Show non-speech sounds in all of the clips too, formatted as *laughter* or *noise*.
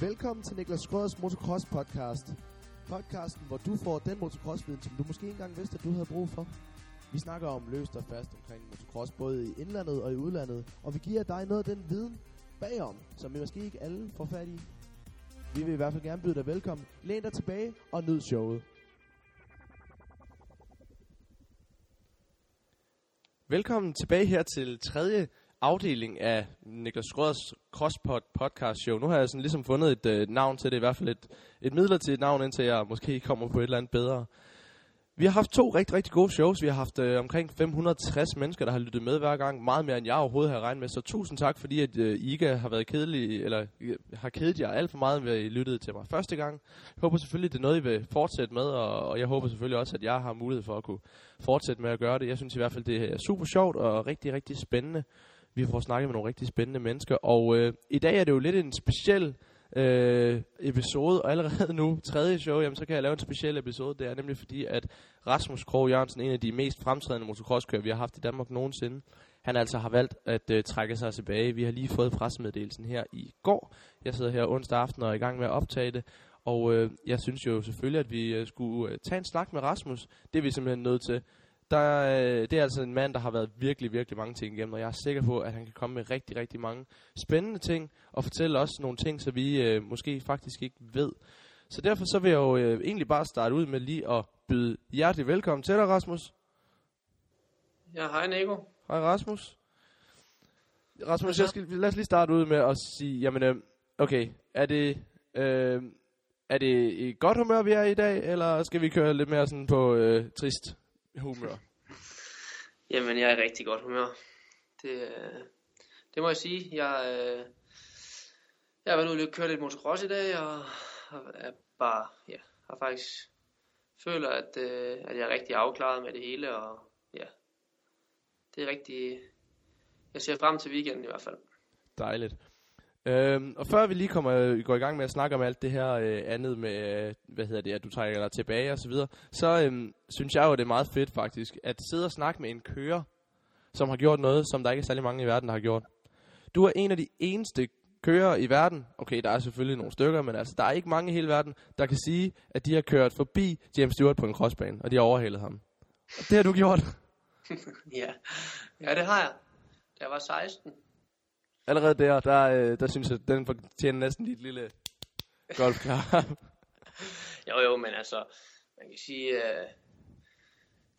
Velkommen til Niklas Skrøders Motocross Podcast. Podcasten, hvor du får den motocrossviden, som du måske ikke engang vidste, at du havde brug for. Vi snakker om løst og fast omkring motocross, både i indlandet og i udlandet. Og vi giver dig noget af den viden bagom, som vi måske ikke alle får fat i. Vi vil i hvert fald gerne byde dig velkommen. Læn dig tilbage og nyd showet. Velkommen tilbage her til tredje afdeling af Niklas Skrøders Crosspod podcast show. Nu har jeg sådan ligesom fundet et øh, navn til det, i hvert fald et, et midlertidigt navn, indtil jeg måske kommer på et eller andet bedre. Vi har haft to rigtig, rigtig gode shows. Vi har haft øh, omkring 560 mennesker, der har lyttet med hver gang. Meget mere, end jeg overhovedet har regnet med. Så tusind tak, fordi at øh, I ikke har været kedelige, eller øh, har kedet jer alt for meget, ved at I lyttede til mig første gang. Jeg håber selvfølgelig, det er noget, I vil fortsætte med, og, og jeg håber selvfølgelig også, at jeg har mulighed for at kunne fortsætte med at gøre det. Jeg synes i hvert fald, det er super sjovt og rigtig, rigtig spændende. Vi får snakket med nogle rigtig spændende mennesker, og øh, i dag er det jo lidt en speciel øh, episode, og allerede nu, tredje show, jamen, så kan jeg lave en speciel episode. Det er nemlig fordi, at Rasmus Krog Jørgensen, en af de mest fremtrædende motocrosskører, vi har haft i Danmark nogensinde, han altså har valgt at øh, trække sig tilbage. Vi har lige fået pressemeddelelsen her i går. Jeg sidder her onsdag aften og er i gang med at optage det. Og øh, jeg synes jo selvfølgelig, at vi øh, skulle øh, tage en snak med Rasmus. Det er vi simpelthen nødt til. Der, øh, det er altså en mand, der har været virkelig, virkelig mange ting igennem, og jeg er sikker på, at han kan komme med rigtig, rigtig mange spændende ting, og fortælle os nogle ting, så vi øh, måske faktisk ikke ved. Så derfor så vil jeg jo øh, egentlig bare starte ud med lige at byde hjertelig velkommen til dig, Rasmus. Ja, hej Nico. Hej Rasmus. Rasmus, jeg skal, lad os lige starte ud med at sige, jamen, øh, okay, er det, øh, er det i godt humør, vi er i dag, eller skal vi køre lidt mere sådan på øh, trist humør? Jamen, jeg er i rigtig godt humør. Det, øh, det må jeg sige. Jeg, øh, jeg har været ude og køre lidt motocross i dag, og er bare, ja, har faktisk føler, at, øh, at jeg er rigtig afklaret med det hele, og ja, det er rigtig, jeg ser frem til weekenden i hvert fald. Dejligt. Øhm, og før vi lige kommer, øh, går i gang med at snakke om alt det her øh, andet med, øh, hvad hedder det, at du trækker dig tilbage og så videre, så øhm, synes jeg jo, det er meget fedt faktisk, at sidde og snakke med en kører, som har gjort noget, som der ikke er særlig mange i verden, der har gjort. Du er en af de eneste kører i verden, okay, der er selvfølgelig nogle stykker, men altså, der er ikke mange i hele verden, der kan sige, at de har kørt forbi James Stewart på en crossbane, og de har overhalet ham. Og det har du gjort. *laughs* ja. ja, det har jeg. Da jeg var 16. Allerede der, der, øh, der synes jeg, at den fortjener næsten lige et lille golfklar. *laughs* jo, jo, men altså, man kan sige, uh,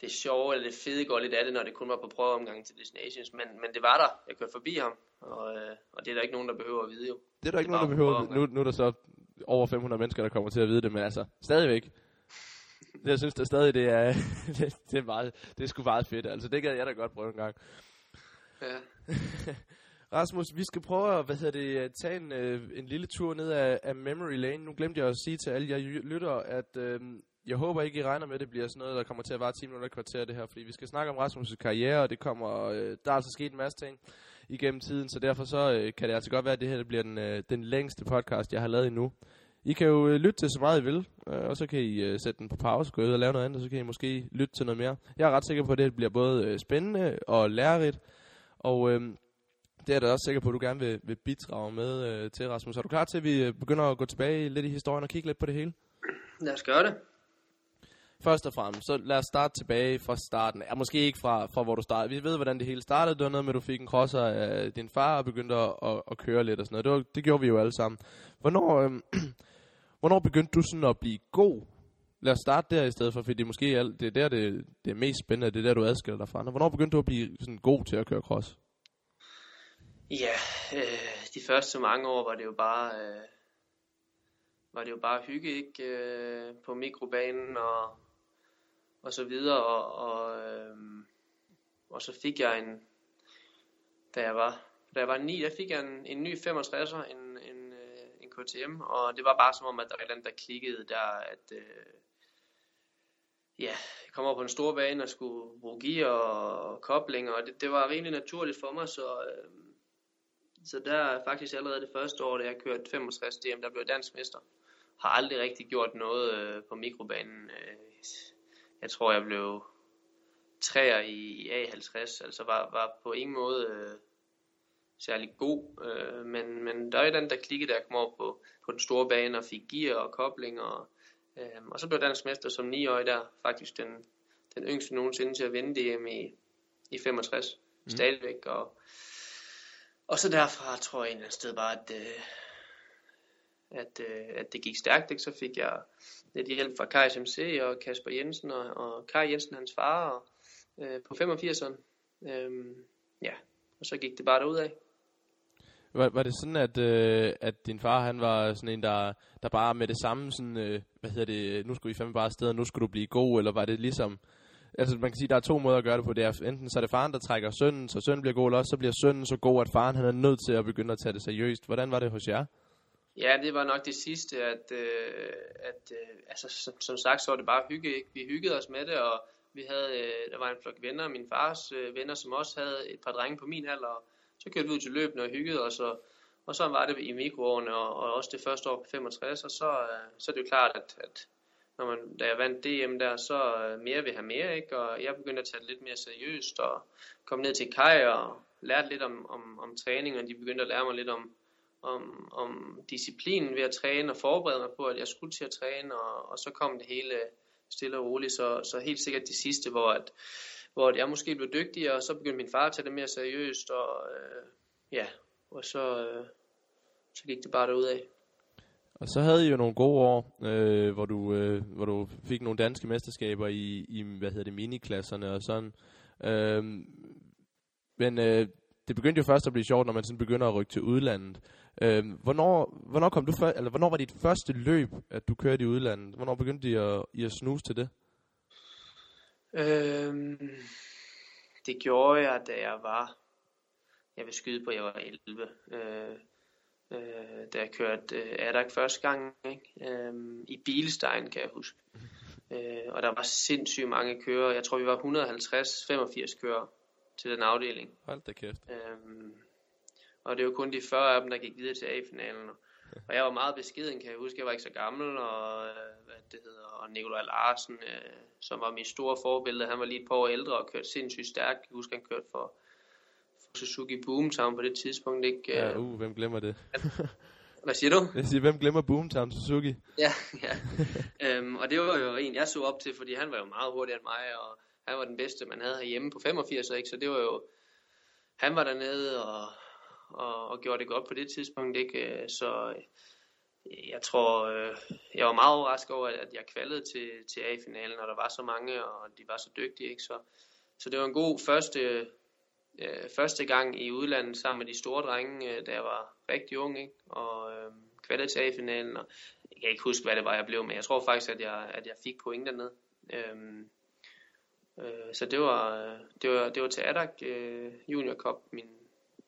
det sjove eller det fede går lidt af det, når det kun var på prøveomgang til Destinations, men, men det var der. Jeg kørte forbi ham, og, uh, og det er der ikke nogen, der behøver at vide jo. Det er der ikke nogen, der behøver. Nu, nu er der så over 500 mennesker, der kommer til at vide det, men altså, stadigvæk. Det, *laughs* jeg synes da stadig, det er, *laughs* det, det er, meget, det er sgu meget fedt. Altså, det gad jeg da godt prøve en gang. Ja. Rasmus, vi skal prøve at hvad hedder det, tage en, øh, en lille tur ned af, af Memory Lane. Nu glemte jeg at sige til alle jer lytter, at øh, jeg håber ikke, I regner med, at det bliver sådan noget, der kommer til at vare 10 minutter i kvarter det her, fordi vi skal snakke om Rasmus' karriere, og det kommer, øh, der er altså sket en masse ting igennem tiden, så derfor så øh, kan det altså godt være, at det her det bliver den, øh, den længste podcast, jeg har lavet endnu. I kan jo øh, lytte til så meget I vil, øh, og så kan I øh, sætte den på pause, gå ud og lave noget andet, og så kan I måske lytte til noget mere. Jeg er ret sikker på, at det bliver både øh, spændende og lærerigt, og øh, det er jeg da også sikker på, at du gerne vil, vil bidrage med øh, til, Rasmus. Er du klar til, at vi øh, begynder at gå tilbage lidt i historien og kigge lidt på det hele? Lad os gøre det. Først og fremmest, så lad os starte tilbage fra starten. Ja, måske ikke fra, fra hvor du startede. Vi ved, hvordan det hele startede. Det var noget med, at du fik en crosser af din far og begyndte at, at, at køre lidt og sådan noget. Det, var, det gjorde vi jo alle sammen. Hvornår, øh, *clears throat* hvornår begyndte du sådan at blive god? Lad os starte der i stedet for, fordi det er måske alt, det er der, det, det er mest spændende. Det er der, du adskiller dig fra. Hvornår begyndte du at blive sådan god til at køre cross? Ja, øh, de første mange år var det jo bare, øh, var det jo bare hygge, ikke? Øh, på mikrobanen og, og så videre, og, og, øh, og så fik jeg en, da jeg var, da jeg var 9, der fik jeg en, en ny 65'er, en, en, øh, en KTM, og det var bare som om, at der var et eller andet, der klikkede der, at øh, ja, jeg kom over på en stor bane og skulle bruge gear og, og kobling, og det, det var rimelig naturligt for mig, så øh, så der er faktisk allerede det første år, da jeg kørte 65 DM, der blev jeg dansk mester. Har aldrig rigtig gjort noget øh, på mikrobanen. Øh, jeg tror, jeg blev træer i, i A50, altså var, var på ingen måde øh, særlig god, øh, men, men der er den der klikke, der kom over på, på den store bane og fik gear og kobling, og, øh, og så blev dansk mester som 9 år der, faktisk den, den yngste nogensinde til at vinde DM i, i 65, mm. stadigvæk, og, og så derfra tror jeg en eller anden sted bare, at, øh, at, øh, at det gik stærkt, ikke? så fik jeg lidt hjælp fra Kai MC og Kasper Jensen og, og Kai Jensen, hans far, og, øh, på 85'eren. Øhm, ja, og så gik det bare derud af. Var, var det sådan, at, øh, at din far han var sådan en, der, der bare med det samme, sådan, øh, hvad hedder det, nu skulle I fandme bare afsted, og nu skulle du blive god, eller var det ligesom, altså man kan sige, der er to måder at gøre det på. Det er enten så er det faren, der trækker sønnen, så sønnen bliver god, eller også så bliver sønnen så god, at faren han er nødt til at begynde at tage det seriøst. Hvordan var det hos jer? Ja, det var nok det sidste, at, øh, at øh, altså, som, som sagt, så var det bare hygge, ikke? Vi hyggede os med det, og vi havde, øh, der var en flok venner, min fars øh, venner, som også havde et par drenge på min alder, og så kørte vi ud til løbende og hyggede os, og, og så var det i mikroårene, og, og også det første år på 65, og så, øh, så er det jo klart, at, at når man, da jeg vandt DM der, så øh, mere vil have mere, ikke? og jeg begyndte at tage det lidt mere seriøst, og kom ned til Kai og lærte lidt om, om, om træning, og de begyndte at lære mig lidt om, om, om disciplinen ved at træne og forberede mig på, at jeg skulle til at træne, og, og så kom det hele stille og roligt, så, så helt sikkert det sidste, hvor, at, hvor jeg måske blev dygtigere, og så begyndte min far at tage det mere seriøst, og øh, ja, og så, øh, så gik det bare derudad. af. Og så havde I jo nogle gode år, øh, hvor, du, øh, hvor du fik nogle danske mesterskaber i, i hvad hedder det, miniklasserne og sådan. Øh, men øh, det begyndte jo først at blive sjovt, når man sådan begynder at rykke til udlandet. Øh, hvornår, hvornår, kom du for, eller hvornår var dit første løb, at du kørte i udlandet? Hvornår begyndte I at, I at snuse til det? Øhm, det gjorde jeg, da jeg var, jeg vil skyde på, at jeg var 11. Øh, øh, da jeg kørte øh, Adak første gang, ikke? Øh, i Bilstein, kan jeg huske. Øh, og der var sindssygt mange kører. Jeg tror, vi var 150-85 kører til den afdeling. Hold da kæft. Øhm, og det var kun de 40 af dem, der gik videre til A-finalen. Og jeg var meget beskeden, kan jeg huske. Jeg var ikke så gammel, og, øh, hvad det hedder, og Nikolaj Larsen, øh, som var min store forbillede, han var lige et par år ældre og kørte sindssygt stærkt. Jeg husker, han kørte for Suzuki Boomtown på det tidspunkt. Ikke? Ja, uh, hvem glemmer det? Hvad siger du? *laughs* Jeg siger, hvem glemmer Boomtown Suzuki? Ja, ja. øhm, og det var jo en, jeg så op til, fordi han var jo meget hurtigere end mig, og han var den bedste, man havde herhjemme på 85, ikke? så det var jo, han var dernede og, og, og gjorde det godt på det tidspunkt, ikke? så jeg tror, øh, jeg var meget overrasket over, at jeg kvalede til, til A-finalen, og der var så mange, og de var så dygtige, ikke? Så, så det var en god første, øh, første gang i udlandet sammen med de store drenge, øh, da jeg var rigtig ung, ikke? og øh, kvalede finalen, og jeg kan ikke huske, hvad det var, jeg blev med. Jeg tror faktisk, at jeg, at jeg fik point dernede. Øh, Øh, så det var, øh, det var, det var til Adak øh, Junior Cup, min,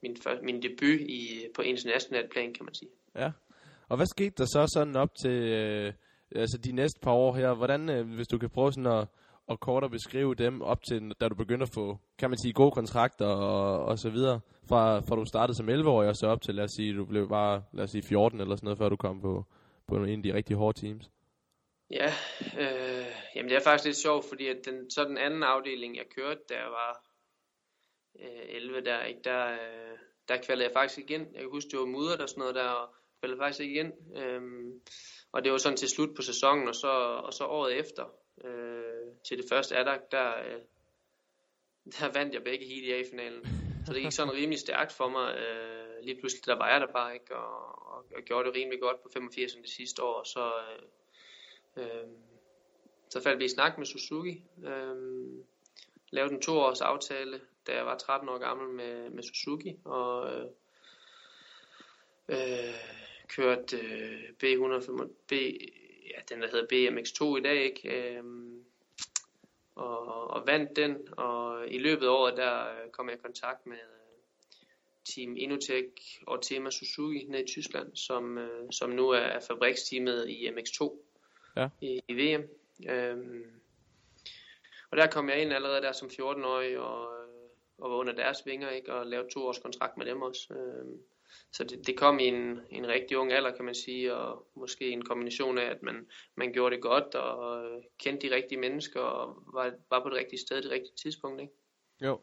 min, før, min debut i, på international plan, kan man sige. Ja. Og hvad skete der så sådan op til øh, altså de næste par år her? Hvordan, øh, hvis du kan prøve sådan at, og kort at beskrive dem op til, da du begyndte at få, kan man sige, gode kontrakter og, og så videre, fra, fra du startede som 11-årig og så op til, lad os sige, du blev bare, lad os sige, 14 eller sådan noget, før du kom på, på en af de rigtig hårde teams? Ja, øh, jamen det er faktisk lidt sjovt, fordi at den, så den anden afdeling, jeg kørte, da jeg var øh, 11 der, ikke, der, øh, der kvalede jeg faktisk igen. Jeg kan huske, det var mudder og sådan noget der, og kvalede faktisk igen. Øh, og det var sådan til slut på sæsonen, og så, og så året efter, øh, til det første adag, der, øh, der vandt jeg begge heat i A-finalen. Så det gik sådan rimelig stærkt for mig. Øh, lige pludselig, der var jeg der bare, ikke, og, og, og gjorde det rimelig godt på 85 det sidste år, så... Øh, Øh, så faldt vi i snak med Suzuki. Øh, lavede en toårs aftale, da jeg var 13 år gammel med, med Suzuki. Og øh, øh, kørte øh, B105, B, ja, den der hedder BMX2 i dag, ikke? Øh, og, og vandt den, og i løbet af året, der øh, kom jeg i kontakt med øh, Team Inotech og Tema Suzuki nede i Tyskland, som, øh, som nu er fabriksteamet i MX2 ja. i, i VM. Øhm, og der kom jeg ind allerede der som 14-årig og, og var under deres vinger ikke, og lavede to års kontrakt med dem også. Øhm, så det, det kom i en, en rigtig ung alder, kan man sige, og måske en kombination af, at man, man gjorde det godt og kendte de rigtige mennesker og var, var på det rigtige sted, det rigtige tidspunkt. Ikke? Jo.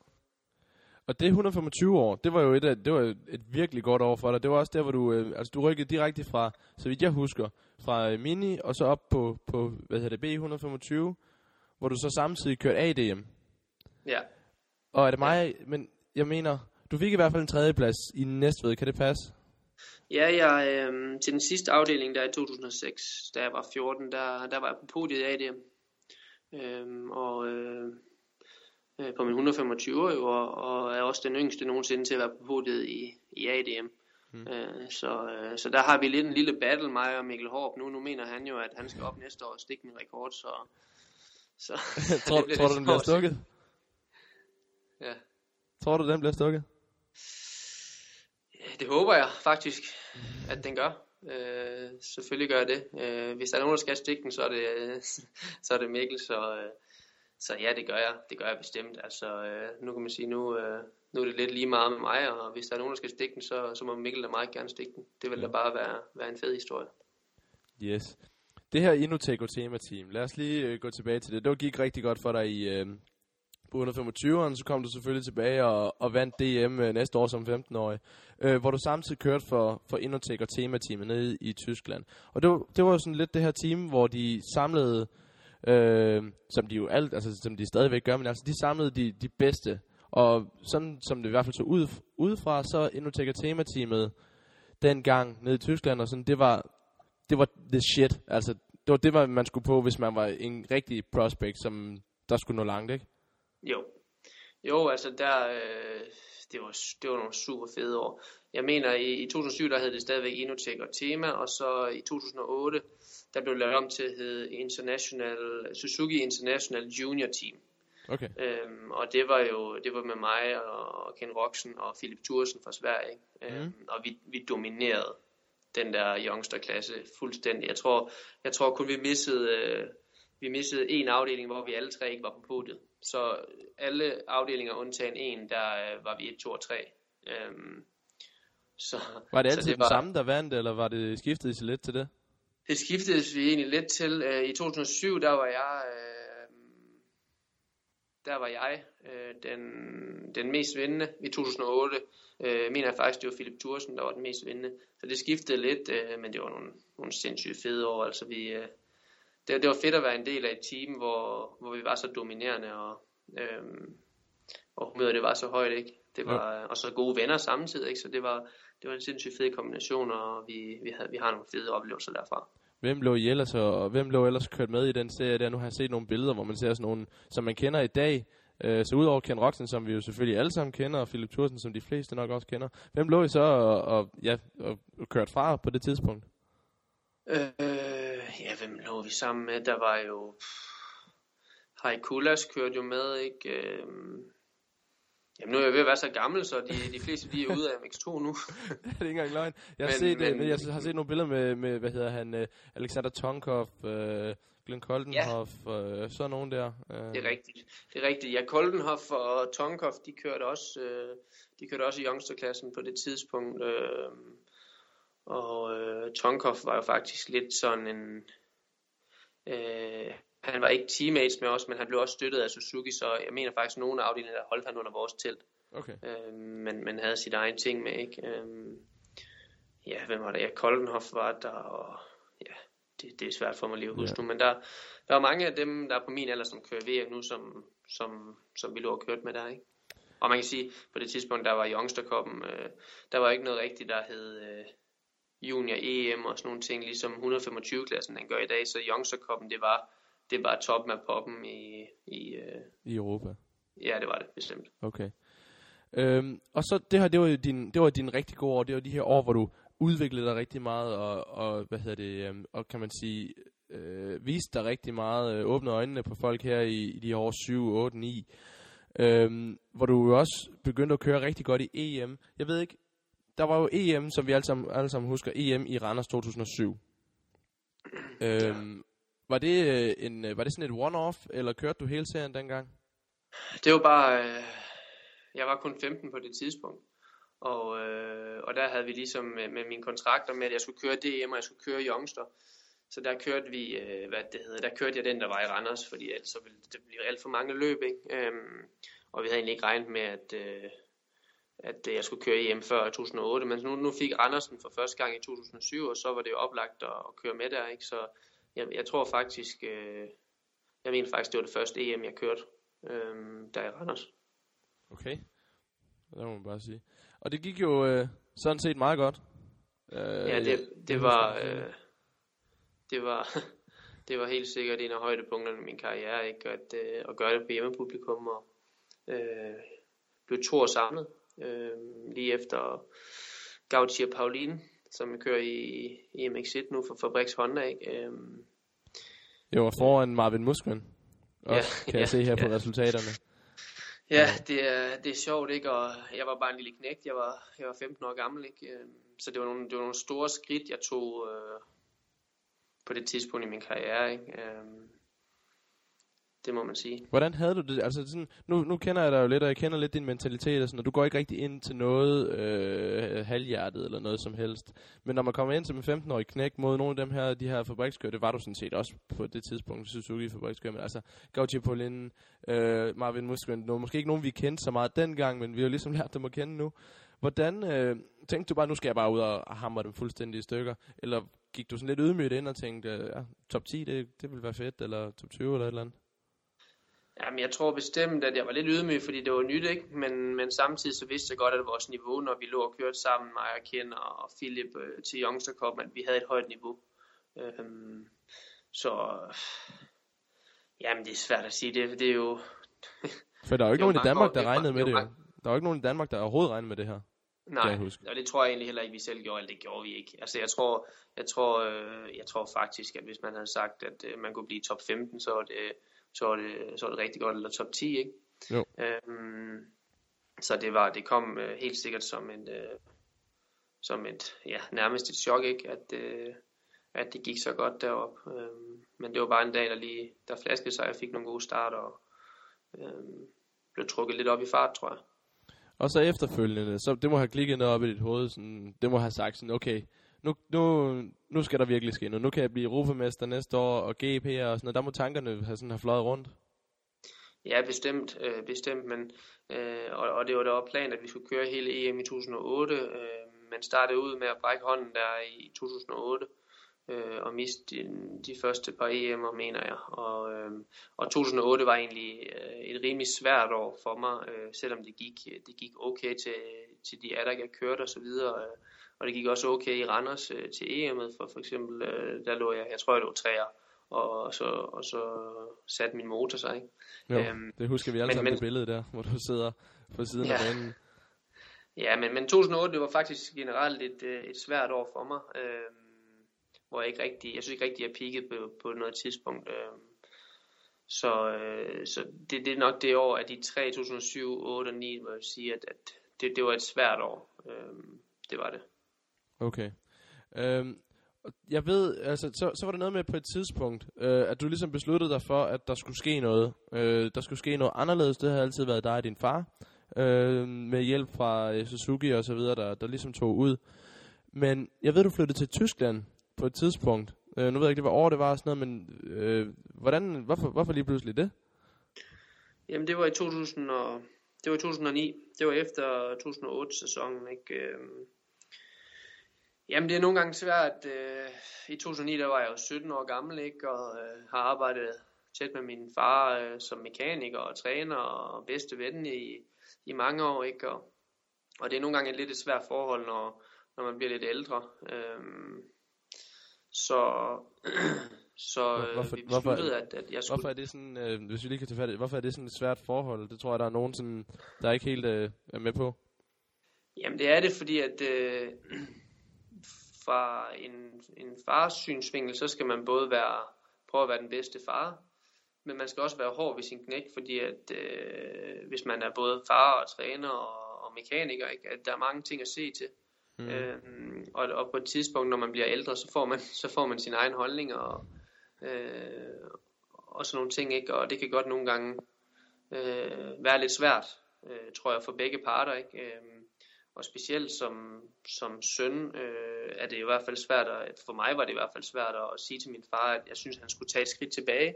Og det 125 år, det var jo et, af, det var et virkelig godt år for dig. Det var også der, hvor du, øh, altså du rykkede direkte fra, så vidt jeg husker, fra øh, Mini og så op på, på hvad hedder det, B125, hvor du så samtidig kørte ADM. Ja, Og er det mig, men jeg mener, du fik i hvert fald en tredjeplads i Næstved, kan det passe? ja jeg, øh, til den sidste afdeling der i 2006, da jeg var 14, der, der var jeg på podiet i ADM. Øhm, og øh, øh, på min 125 jo, og, og er også den yngste nogensinde til at være på podiet i, i ADM. Mm. Øh, så, øh, så der har vi lidt en lille battle, mig og Mikkel Håb. Nu, nu mener han jo, at han skal op næste år og stikke min rekord, så... så *laughs* tror, *laughs* det tror du, den bliver stukket? Ja. Tror du, den bliver stukket? Ja, Det håber jeg faktisk, at den gør. Øh, selvfølgelig gør jeg det. Øh, hvis der er nogen, der skal stikke den, så er det, *laughs* så er det Mikkel. Så, øh, så ja, det gør jeg. Det gør jeg bestemt. Altså, øh, nu kan man sige, nu, øh, nu er det lidt lige meget med mig, og hvis der er nogen, der skal stikke den, så, så må Mikkel da meget gerne stikke den. Det vil da bare være, være en fed historie. Yes. Det her Innoteco tema-team, lad os lige øh, gå tilbage til det. Det gik rigtig godt for dig i øh, på 125'eren, så kom du selvfølgelig tilbage og, og vandt DM øh, næste år som 15-årig, øh, hvor du samtidig kørte for, for Innotek og tema-teamet nede i Tyskland. Og det var, det var jo sådan lidt det her team, hvor de samlede, øh, som de jo alt, altså som de stadigvæk gør, men altså de samlede de, de bedste. Og sådan som det i hvert fald så ud, udefra, så Innotek og tema-teamet dengang nede i Tyskland, og sådan, det var, det var the shit. Altså, det var det, man skulle på, hvis man var en rigtig prospect, som der skulle nå langt, ikke? Jo. Jo, altså der, øh, det, var, det var nogle super fede år. Jeg mener, i, i 2007, der hed det stadigvæk Inotech og Tema, og så i 2008, der blev det lavet om til at hedde International, Suzuki International Junior Team. Okay. Øhm, og det var jo det var med mig og Ken Roxen og Philip Thursen fra Sverige. Øhm, Og vi, vi dominerede den der youngster-klasse fuldstændig. Jeg tror, jeg tror kun vi missede, øh, vi missede en afdeling, hvor vi alle tre ikke var på podiet. Så alle afdelinger undtagen en, der øh, var vi 1, 2 og 3. Øhm, så, Var det så altid det den samme, der vandt, eller var det skiftet sig lidt til det? Det skiftede vi egentlig lidt til. Øh, I 2007, der var jeg, øh, der var jeg øh, den, den mest vindende. I 2008 øh, mener jeg faktisk, det var Philip Thursen, der var den mest vindende. Så det skiftede lidt, øh, men det var nogle, nogle sindssygt fede år. Altså vi, øh, det, det var fedt at være en del af et team, hvor, hvor vi var så dominerende, og, øh, og humøret det var så højt, ikke? Det var, Og så gode venner samtidig, ikke? Så det var, det var en sindssygt fed kombination, og vi, vi, havde, vi har nogle fede oplevelser derfra. Hvem lå I ellers, og hvem lå ellers kørt med i den serie der? Nu har jeg set nogle billeder, hvor man ser sådan nogle, som man kender i dag. Øh, så udover Ken Roxen, som vi jo selvfølgelig alle sammen kender, og Philip Thursen, som de fleste nok også kender. Hvem lå I så og, og, ja, og kørt fra på det tidspunkt? Øh, ja, hvem lå vi sammen med? Der var jo... Hai Kulas kørte jo med, ikke? Øh, jamen, nu er jeg ved at være så gammel, så de, de fleste de er ude af MX2 nu. *laughs* det er ikke engang løgn. Jeg har, Men- set, men, men- jeg har set nogle billeder med, med hvad hedder han, uh, Alexander Tonkov, uh, Glenn Koldenhoff, ja. uh, sådan nogen der. Uh, Det er rigtigt. Det er rigtigt. Ja, Koldenhoff og Tonkov, de kørte også, øh, de kørte også i youngsterklassen på det tidspunkt. Øh, og øh, Tonkov var jo faktisk lidt sådan en... Øh, han var ikke teammates med os, men han blev også støttet af Suzuki, så jeg mener faktisk, at nogle af afdelingerne holdt han under vores telt. Okay. øh, men, men havde sit egen ting med, ikke? Øh, ja, hvem var det? Ja, Koldenhoff var der, og ja, det, det er svært for mig lige at huske Ja. nu, men der, der er mange af dem, der er på min alder, som kører VM nu, som, som, som vi lå og kørt med der, ikke? Og man kan sige, på det tidspunkt, der var Youngster Cup'en, øh, der var ikke noget rigtigt, der hed øh, Junior EM og sådan nogle ting, ligesom 125-klassen, den gør i dag, så Youngster Cup'en, det var, det var toppen af poppen i, i øh, I Europa. ja, det var det, bestemt. Okay. Øhm, og så det her, det var din, det var din rigtig gode år. Det var de her år, hvor du udviklede dig rigtig meget, og, og hvad hedder det, øhm, og kan man sige, øh, viste dig rigtig meget, øh, åbnede øjnene på folk her i, i de år 7, 8, 9. Øhm, hvor du jo også begyndte at køre rigtig godt i EM. Jeg ved ikke, der var jo EM, som vi alle sammen, alle sammen husker, EM i Randers 2007. Øhm, var, det, øh, en, øh, var det sådan et one-off, eller kørte du hele serien dengang? Det var bare, øh, jeg var kun 15 på det tidspunkt, og, øh, og der havde vi ligesom med, med mine kontrakter med, at jeg skulle køre DM, og jeg skulle køre Youngster. Så der kørte vi, øh, hvad det hedder, der kørte jeg den, der var i Randers, fordi ellers så ville det blive alt for mange løb, ikke? Øhm, og vi havde egentlig ikke regnet med, at, øh, at jeg skulle køre EM før i 2008, men nu, nu fik Randersen for første gang i 2007, og så var det jo oplagt at, at køre med der, ikke? så jeg, jeg tror faktisk, øh, jeg mener faktisk, det var det første EM, jeg kørte øh, der i Randers. Okay, det må man bare sige. Og det gik jo øh, sådan set meget godt. Øh, ja, det, det var, øh, det var, *laughs* det var helt sikkert en af højdepunkterne i min karriere, ikke? At, øh, at gøre det på hjemmepublikum og øh, blev to år samlet øh, lige efter Gautier Paulin, som kører i, i MX1 nu for Fabriks Honda. Ikke? Øh, jo, og foran Marvin Muskman. Også, ja, kan jeg se her ja. på resultaterne. Ja, det er, det er sjovt, ikke? Og jeg var bare en lille knægt. Jeg var, jeg var 15 år gammel, ikke? Øh, så det var nogle, det var nogle store skridt, jeg tog øh, på det tidspunkt i min karriere, ikke? Øh, det må man sige. Hvordan havde du det? Altså sådan, nu, nu kender jeg dig jo lidt, og jeg kender lidt din mentalitet, og, sådan, og du går ikke rigtig ind til noget øh, halvhjertet eller noget som helst. Men når man kommer ind som en 15-årig knæk mod nogle af dem her, de her fabrikskører, det var du sådan set også på det tidspunkt, Suzuki fabrikskører, men altså Gautier Paulin, øh, Marvin Musquin, nu måske ikke nogen, vi kendte så meget dengang, men vi har ligesom lært dem at kende nu. Hvordan øh, tænkte du bare, nu skal jeg bare ud og hamre dem fuldstændig i stykker? Eller gik du sådan lidt ydmygt ind og tænkte, ja, top 10, det, det ville være fedt, eller top 20 eller et eller andet? Jamen, jeg tror bestemt, at jeg var lidt ydmyg, fordi det var nyt, ikke? Men, men samtidig så vidste jeg godt, at vores niveau, når vi lå og kørte sammen, mig og Ken og Philip øh, til Youngster Cup, at vi havde et højt niveau. Øhm, så, jamen det er svært at sige, det, det er jo... For der er jo ikke nogen i Danmark, der regnede med det, jo. Der er jo ikke nogen i Danmark, der overhovedet regnede med det her. Nej, det og det tror jeg egentlig heller ikke, vi selv gjorde, eller det gjorde vi ikke. Altså jeg tror, jeg tror, øh, jeg tror faktisk, at hvis man havde sagt, at øh, man kunne blive top 15, så var det så var det, så var det rigtig godt, eller top 10, ikke? Jo. Øhm, så det var, det kom øh, helt sikkert som en, øh, som et, ja, nærmest et chok, ikke? At, øh, at det gik så godt derop. Øhm, men det var bare en dag, der lige, der flaskede sig, jeg fik nogle gode starter, og øhm, blev trukket lidt op i fart, tror jeg. Og så efterfølgende, så det må have klikket noget op i dit hoved, sådan, det må have sagt sådan, okay, nu, nu, nu skal der virkelig ske noget. Nu kan jeg blive europamester næste år, og GP og sådan noget. Der må tankerne have, sådan, have fløjet rundt. Ja, bestemt, øh, bestemt, men øh, og, og det var da planen, at vi skulle køre hele EM i 2008. Øh, man startede ud med at brække hånden der i 2008 øh, og miste de, de første par EM'er, mener jeg. Og, øh, og 2008 var egentlig øh, et rimelig svært år for mig, øh, selvom det gik, det gik okay til, til de atter, jeg kørte og så videre. Øh, og det gik også okay i Randers øh, til EM'et, for for eksempel, øh, der lå jeg, jeg tror jeg lå træer, og, så, og så satte min motor sig. Ikke? Jo, øhm, det husker vi alle sammen det billede der, hvor du sidder på siden ja. af banen. Ja, men, men 2008, det var faktisk generelt et, øh, et svært år for mig, øh, hvor jeg ikke rigtig, jeg synes ikke rigtig, jeg peakede på, på noget tidspunkt. Øh, så, øh, så det, det er nok det år af de 3, 2007, 8 og 9, hvor jeg sige, at, at det, det var et svært år. Øh, det var det. Okay. Øhm, jeg ved, altså, så, så var der noget med på et tidspunkt, øh, at du ligesom besluttede dig for, at der skulle ske noget. Øh, der skulle ske noget anderledes. Det har altid været dig og din far, øh, med hjælp fra øh, Suzuki og så videre, der, der ligesom tog ud. Men jeg ved, du flyttede til Tyskland på et tidspunkt. Øh, nu ved jeg ikke, det var år, det var og sådan noget, men øh, hvordan, hvorfor, hvorfor lige pludselig det? Jamen, det var i 2000 og, det var 2009. Det var efter 2008-sæsonen, ikke? Øh, Jamen det er nogle gange svært. Øh, I 2009 der var jeg jo 17 år gammel ikke, og øh, har arbejdet tæt med min far øh, som mekaniker og træner og bedste ven i, i mange år. Ikke, og, og det er nogle gange et lidt et svært forhold, når, når man bliver lidt ældre. Øhm, så *clears throat* så øh, hvorfor, vi besluttede, hvorfor, at, at jeg skulle... Hvorfor er det sådan, øh, hvis vi lige kan tage fat hvorfor er det sådan et svært forhold? Det tror jeg, der er nogen, sådan, der er ikke helt øh, er med på. Jamen det er det, fordi at... Øh, *clears throat* fra en, en fars synsvinkel, så skal man både være, prøve at være den bedste far, men man skal også være hård ved sin knæk, fordi at øh, hvis man er både far og træner og, og mekaniker, ikke, at der er mange ting at se til. Mm. Øhm, og, og på et tidspunkt, når man bliver ældre, så får man, så får man sin egen holdning og, øh, og sådan nogle ting, ikke? og det kan godt nogle gange øh, være lidt svært, øh, tror jeg, for begge parter. Ikke? Øh, og specielt som, som søn øh, er det i hvert fald svært, at for mig var det i hvert fald svært at sige til min far, at jeg synes, han skulle tage et skridt tilbage.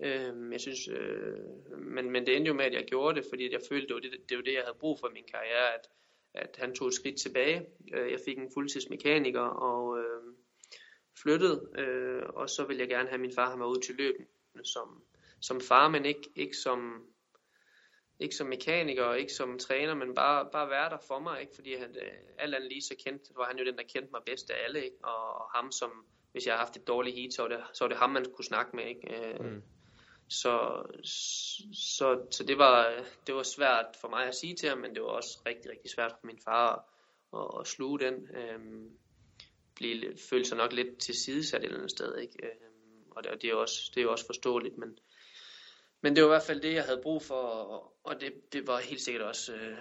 Øh, jeg synes, øh, men, men det endte jo med, at jeg gjorde det, fordi jeg følte, det var det, det, var det jeg havde brug for i min karriere, at, at han tog et skridt tilbage. Øh, jeg fik en fuldtidsmekaniker og øh, flyttede, øh, og så ville jeg gerne have min far have mig ud til løben som, som far, men ikke, ikke som ikke som mekaniker og ikke som træner, men bare, bare være der for mig, ikke? fordi han, øh, alt andet lige så kendte, var han jo den, der kendte mig bedst af alle, ikke? Og, og ham som, hvis jeg har haft et dårligt heat, så var det, så var det ham, man kunne snakke med. Ikke? Øh, mm. Så, så, så det, var, det var svært for mig at sige til ham, men det var også rigtig, rigtig svært for min far at, at, at sluge den. Øhm, blive, føle sig nok lidt til sidesat et eller andet sted. Ikke? Øhm, og det, og det, er også, det er jo også forståeligt, men, men det var i hvert fald det, jeg havde brug for, og, og det, det var helt sikkert også øh,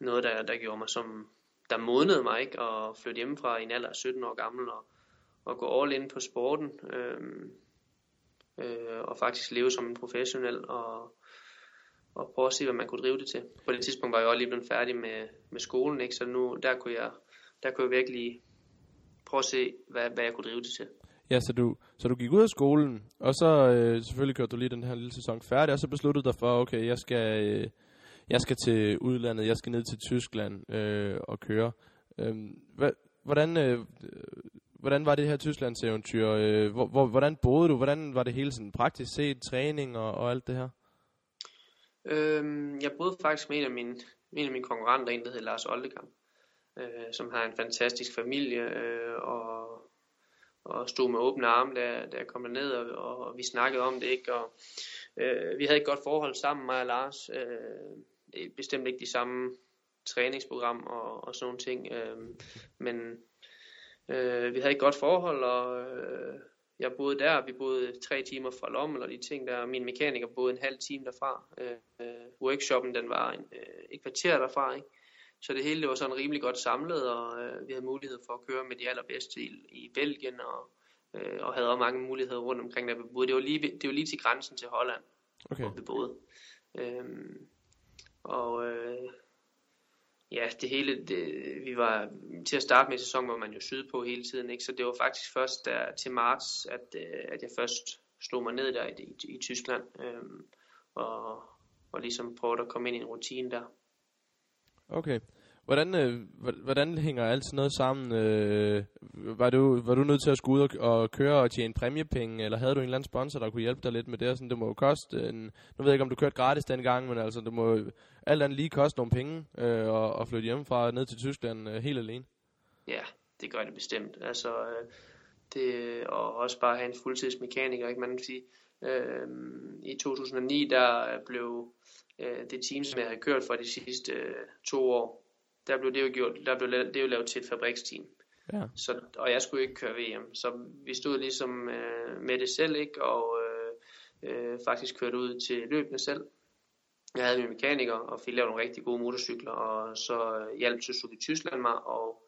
noget, der, der gjorde mig som, der modnede mig ikke, at flytte hjemmefra i en alder af 17 år gammel, og, og gå all in på sporten. øh, øh, og faktisk leve som en professionel og, og prøve at se, hvad man kunne drive det til. På det tidspunkt var jeg også lige blevet færdig med, med skolen, ikke? så nu der kunne, jeg, der kunne jeg virkelig prøve at se, hvad, hvad jeg kunne drive det til. Ja, så du, så du gik ud af skolen, og så øh, selvfølgelig kørte du lige den her lille sæson færdig, og så besluttede du dig for, okay, jeg skal, øh, jeg skal til udlandet, jeg skal ned til Tyskland øh, og køre. Øh, hvordan, øh, hvordan var det her Tysklandseventyr? Øh, hvor, hvor, hvordan boede du? Hvordan var det hele sådan praktisk set, træning og, og alt det her? Øhm, jeg boede faktisk med en af mine, en af mine konkurrenter, en der hedder Lars Oldekamp, øh, som har en fantastisk familie øh, og, og stod med åbne arme, da, da jeg kom ned og, og vi snakkede om det. ikke og øh, Vi havde et godt forhold sammen, mig og Lars. Øh, bestemt ikke de samme træningsprogram og, og sådan nogle ting. Øh, men Øh, vi havde et godt forhold, og øh, jeg boede der. Vi boede tre timer fra Lommel og de ting der. Min mekaniker boede en halv time derfra. Øh, øh, workshoppen den var en, øh, et kvarter derfra. Ikke? Så det hele det var sådan rimelig godt samlet, og øh, vi havde mulighed for at køre med de allerbedste i, i Belgien, og, øh, og havde også mange muligheder rundt omkring, der vi boede. Det var lige, det var lige til grænsen til Holland, okay. hvor vi boede. Øh, og øh, ja, det hele, det, vi var til at starte med sæsonen, hvor man jo sydpå hele tiden, ikke? så det var faktisk først der til marts, at, øh, at jeg først slog mig ned der i, i, i Tyskland, øhm, og, og ligesom prøvede at komme ind i en rutine der. Okay. Hvordan, øh, hvordan hænger alt sådan noget sammen? Øh, var, du, var du nødt til at skulle ud og, og køre og tjene præmiepenge, eller havde du en eller anden sponsor, der kunne hjælpe dig lidt med det? Sådan, det må jo koste, en, nu ved jeg ikke, om du kørte gratis dengang, men altså, det må alt andet lige koste nogle penge øh, og, og flytte hjemmefra ned til Tyskland øh, helt alene. Ja, det gør det bestemt. Altså, øh, det, og også bare have en fuldtidsmekaniker, ikke? Man kan sige, øh, i 2009, der blev øh, det team, som jeg havde kørt for de sidste øh, to år, der blev det jo gjort, der blev det jo lavet til et fabriksteam. Ja. Så, og jeg skulle ikke køre VM, så vi stod ligesom øh, med det selv, ikke? og øh, øh, faktisk kørte ud til løbende selv. Jeg havde min mekaniker og fik lavet nogle rigtig gode motorcykler, og så hjalp Suzuki Tyskland mig, og,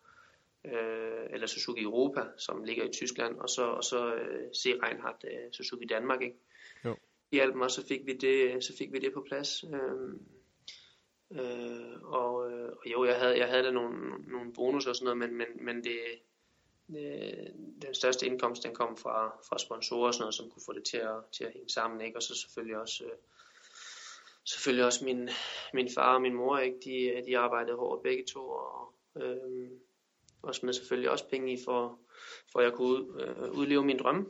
øh, eller Suzuki Europa, som ligger i Tyskland, og så, og så øh, C. Reinhardt øh, Suzuki Danmark. Ikke? Hjalp mig, så fik vi det, så fik vi det på plads. Øh, Øh, og, øh, og jo, jeg havde, jeg havde da nogle, nogle bonus og sådan noget, men, men, men det, den største indkomst, den kom fra, fra sponsorer og sådan noget, som kunne få det til at, til at hænge sammen, ikke? Og så selvfølgelig også, øh, selvfølgelig også min, min far og min mor, ikke? De, de arbejdede hårdt begge to, og, øh, og smed selvfølgelig også penge i, for, for at jeg kunne ud, øh, udleve min drømme.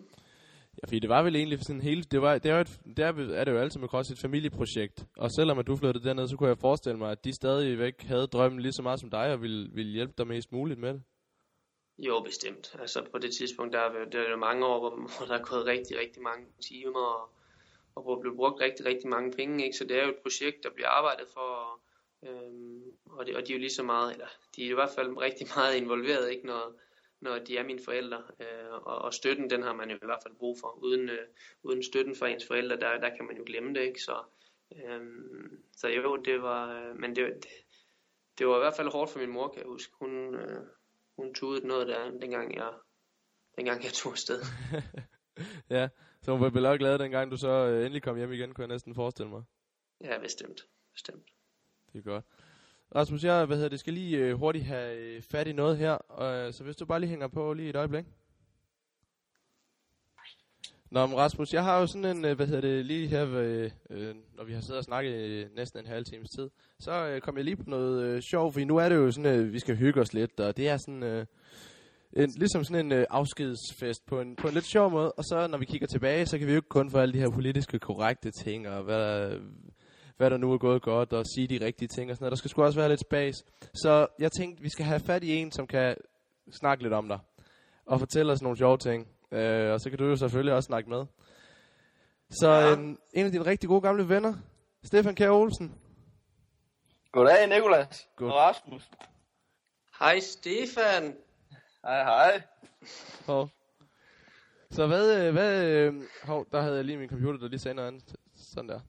Ja, fordi det var vel egentlig sådan hele, det, var, det, er, jo et, det er, er det jo altid med cross et familieprojekt. Og selvom at du flyttede derned, så kunne jeg forestille mig, at de stadigvæk havde drømmen lige så meget som dig, og ville, ville hjælpe dig mest muligt med det. Jo, bestemt. Altså på det tidspunkt, der er det er jo mange år, hvor, hvor der er gået rigtig, rigtig mange timer, og, og hvor der blev brugt rigtig, rigtig mange penge. Ikke? Så det er jo et projekt, der bliver arbejdet for, og, øhm, og, det, og de er jo lige så meget, eller de er i hvert fald rigtig meget involveret, ikke? Når, når de er mine forældre. Øh, og, og støtten, den har man jo i hvert fald brug for. Uden, øh, uden støtten fra ens forældre, der, der kan man jo glemme det, ikke? Så, øh, så jo, det var, øh, men det, det, det var i hvert fald hårdt for min mor, kan jeg huske. Hun, øh, hun tudede noget der, dengang jeg, dengang jeg tog afsted. *laughs* ja, så hun var vel glad, dengang du så øh, endelig kom hjem igen, kunne jeg næsten forestille mig. Ja, bestemt. Bestemt. Det er godt. Rasmus, jeg hvad hedder det, skal lige øh, hurtigt have øh, fat i noget her, øh, så hvis du bare lige hænger på lige et øjeblik. Nå, men Rasmus, jeg har jo sådan en, øh, hvad hedder det, lige her, ved, øh, når vi har siddet og snakket øh, næsten en halv times tid, så øh, kom jeg lige på noget øh, sjovt, fordi nu er det jo sådan, øh, vi skal hygge os lidt, og det er sådan, øh, en, ligesom sådan en øh, afskedsfest på en, på en lidt sjov måde, og så når vi kigger tilbage, så kan vi jo ikke kun få alle de her politiske korrekte ting, og hvad hvad der nu er gået godt, og sige de rigtige ting og sådan noget. Der skal sgu også være lidt space. Så jeg tænkte, vi skal have fat i en, som kan snakke lidt om dig, og fortælle os nogle sjove ting. Øh, og så kan du jo selvfølgelig også snakke med. Så Ja. en, en af dine rigtig gode gamle venner, Stefan Kjær Olsen. Goddag, Nikolas. God- Og Rasmus. Hej Stefan. Hej, hej. Hov. Så hvad, øh, hvad øh, hov, der havde jeg lige min computer, der lige sagde noget andet. Sådan der.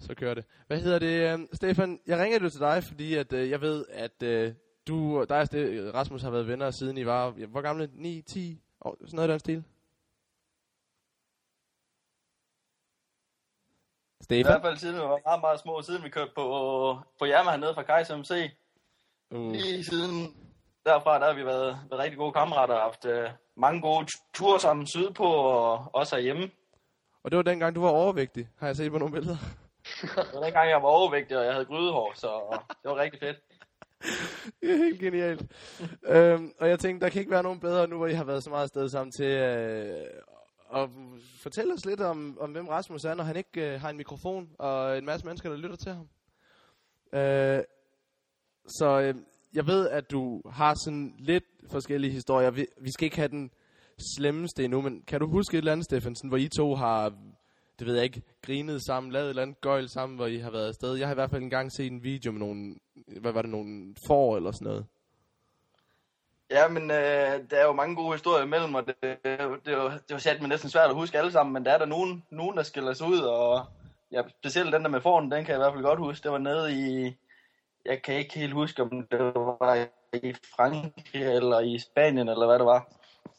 Så kører det. Hvad hedder det, øh, Stefan? Jeg ringer jo til dig, fordi at, øh, jeg ved, at øh, du, dig og Rasmus har været venner, siden I var, hvor gamle? 9, 10 år? Sådan noget i den stil? I Stefan? hvert fald siden vi var meget, meget små, siden vi kørte på, på Jammer hernede fra Kajs MC. Uh. Lige siden derfra, der har vi været, været rigtig gode kammerater og haft uh, mange gode ture sammen sydpå og også herhjemme. Og det var dengang, du var overvægtig, har jeg set på nogle billeder. *laughs* Det var dengang, jeg var overvægtig, og jeg havde grydehår, så det var rigtig fedt. *laughs* Det er helt genialt. øhm, og jeg tænkte, der kan ikke være nogen bedre nu, hvor I har været så meget afsted sammen til øh, at fortælle os lidt om, om, hvem Rasmus er, når han ikke øh, har en mikrofon og en masse mennesker, der lytter til ham. Øh, så øh, jeg ved, at du har sådan lidt forskellige historier. Vi, vi skal ikke have den slemmeste endnu, men kan du huske et eller andet, Stefansen, hvor I to har, det ved jeg ikke, grinet sammen, lavet et eller andet gøjl sammen, hvor I har været afsted? Jeg har i hvert fald engang set en video med nogle, hvad var det, nogle får eller sådan noget. Ja, men øh, der er jo mange gode historier imellem, og det, det, det, var, det var sat, men næsten svært at huske alle sammen, men der er der nogen, nogen der skiller sig ud, og ja, specielt den der med foran, den kan jeg i hvert fald godt huske. Det var nede i, jeg kan ikke helt huske, om det var i Frankrig eller i Spanien, eller hvad det var.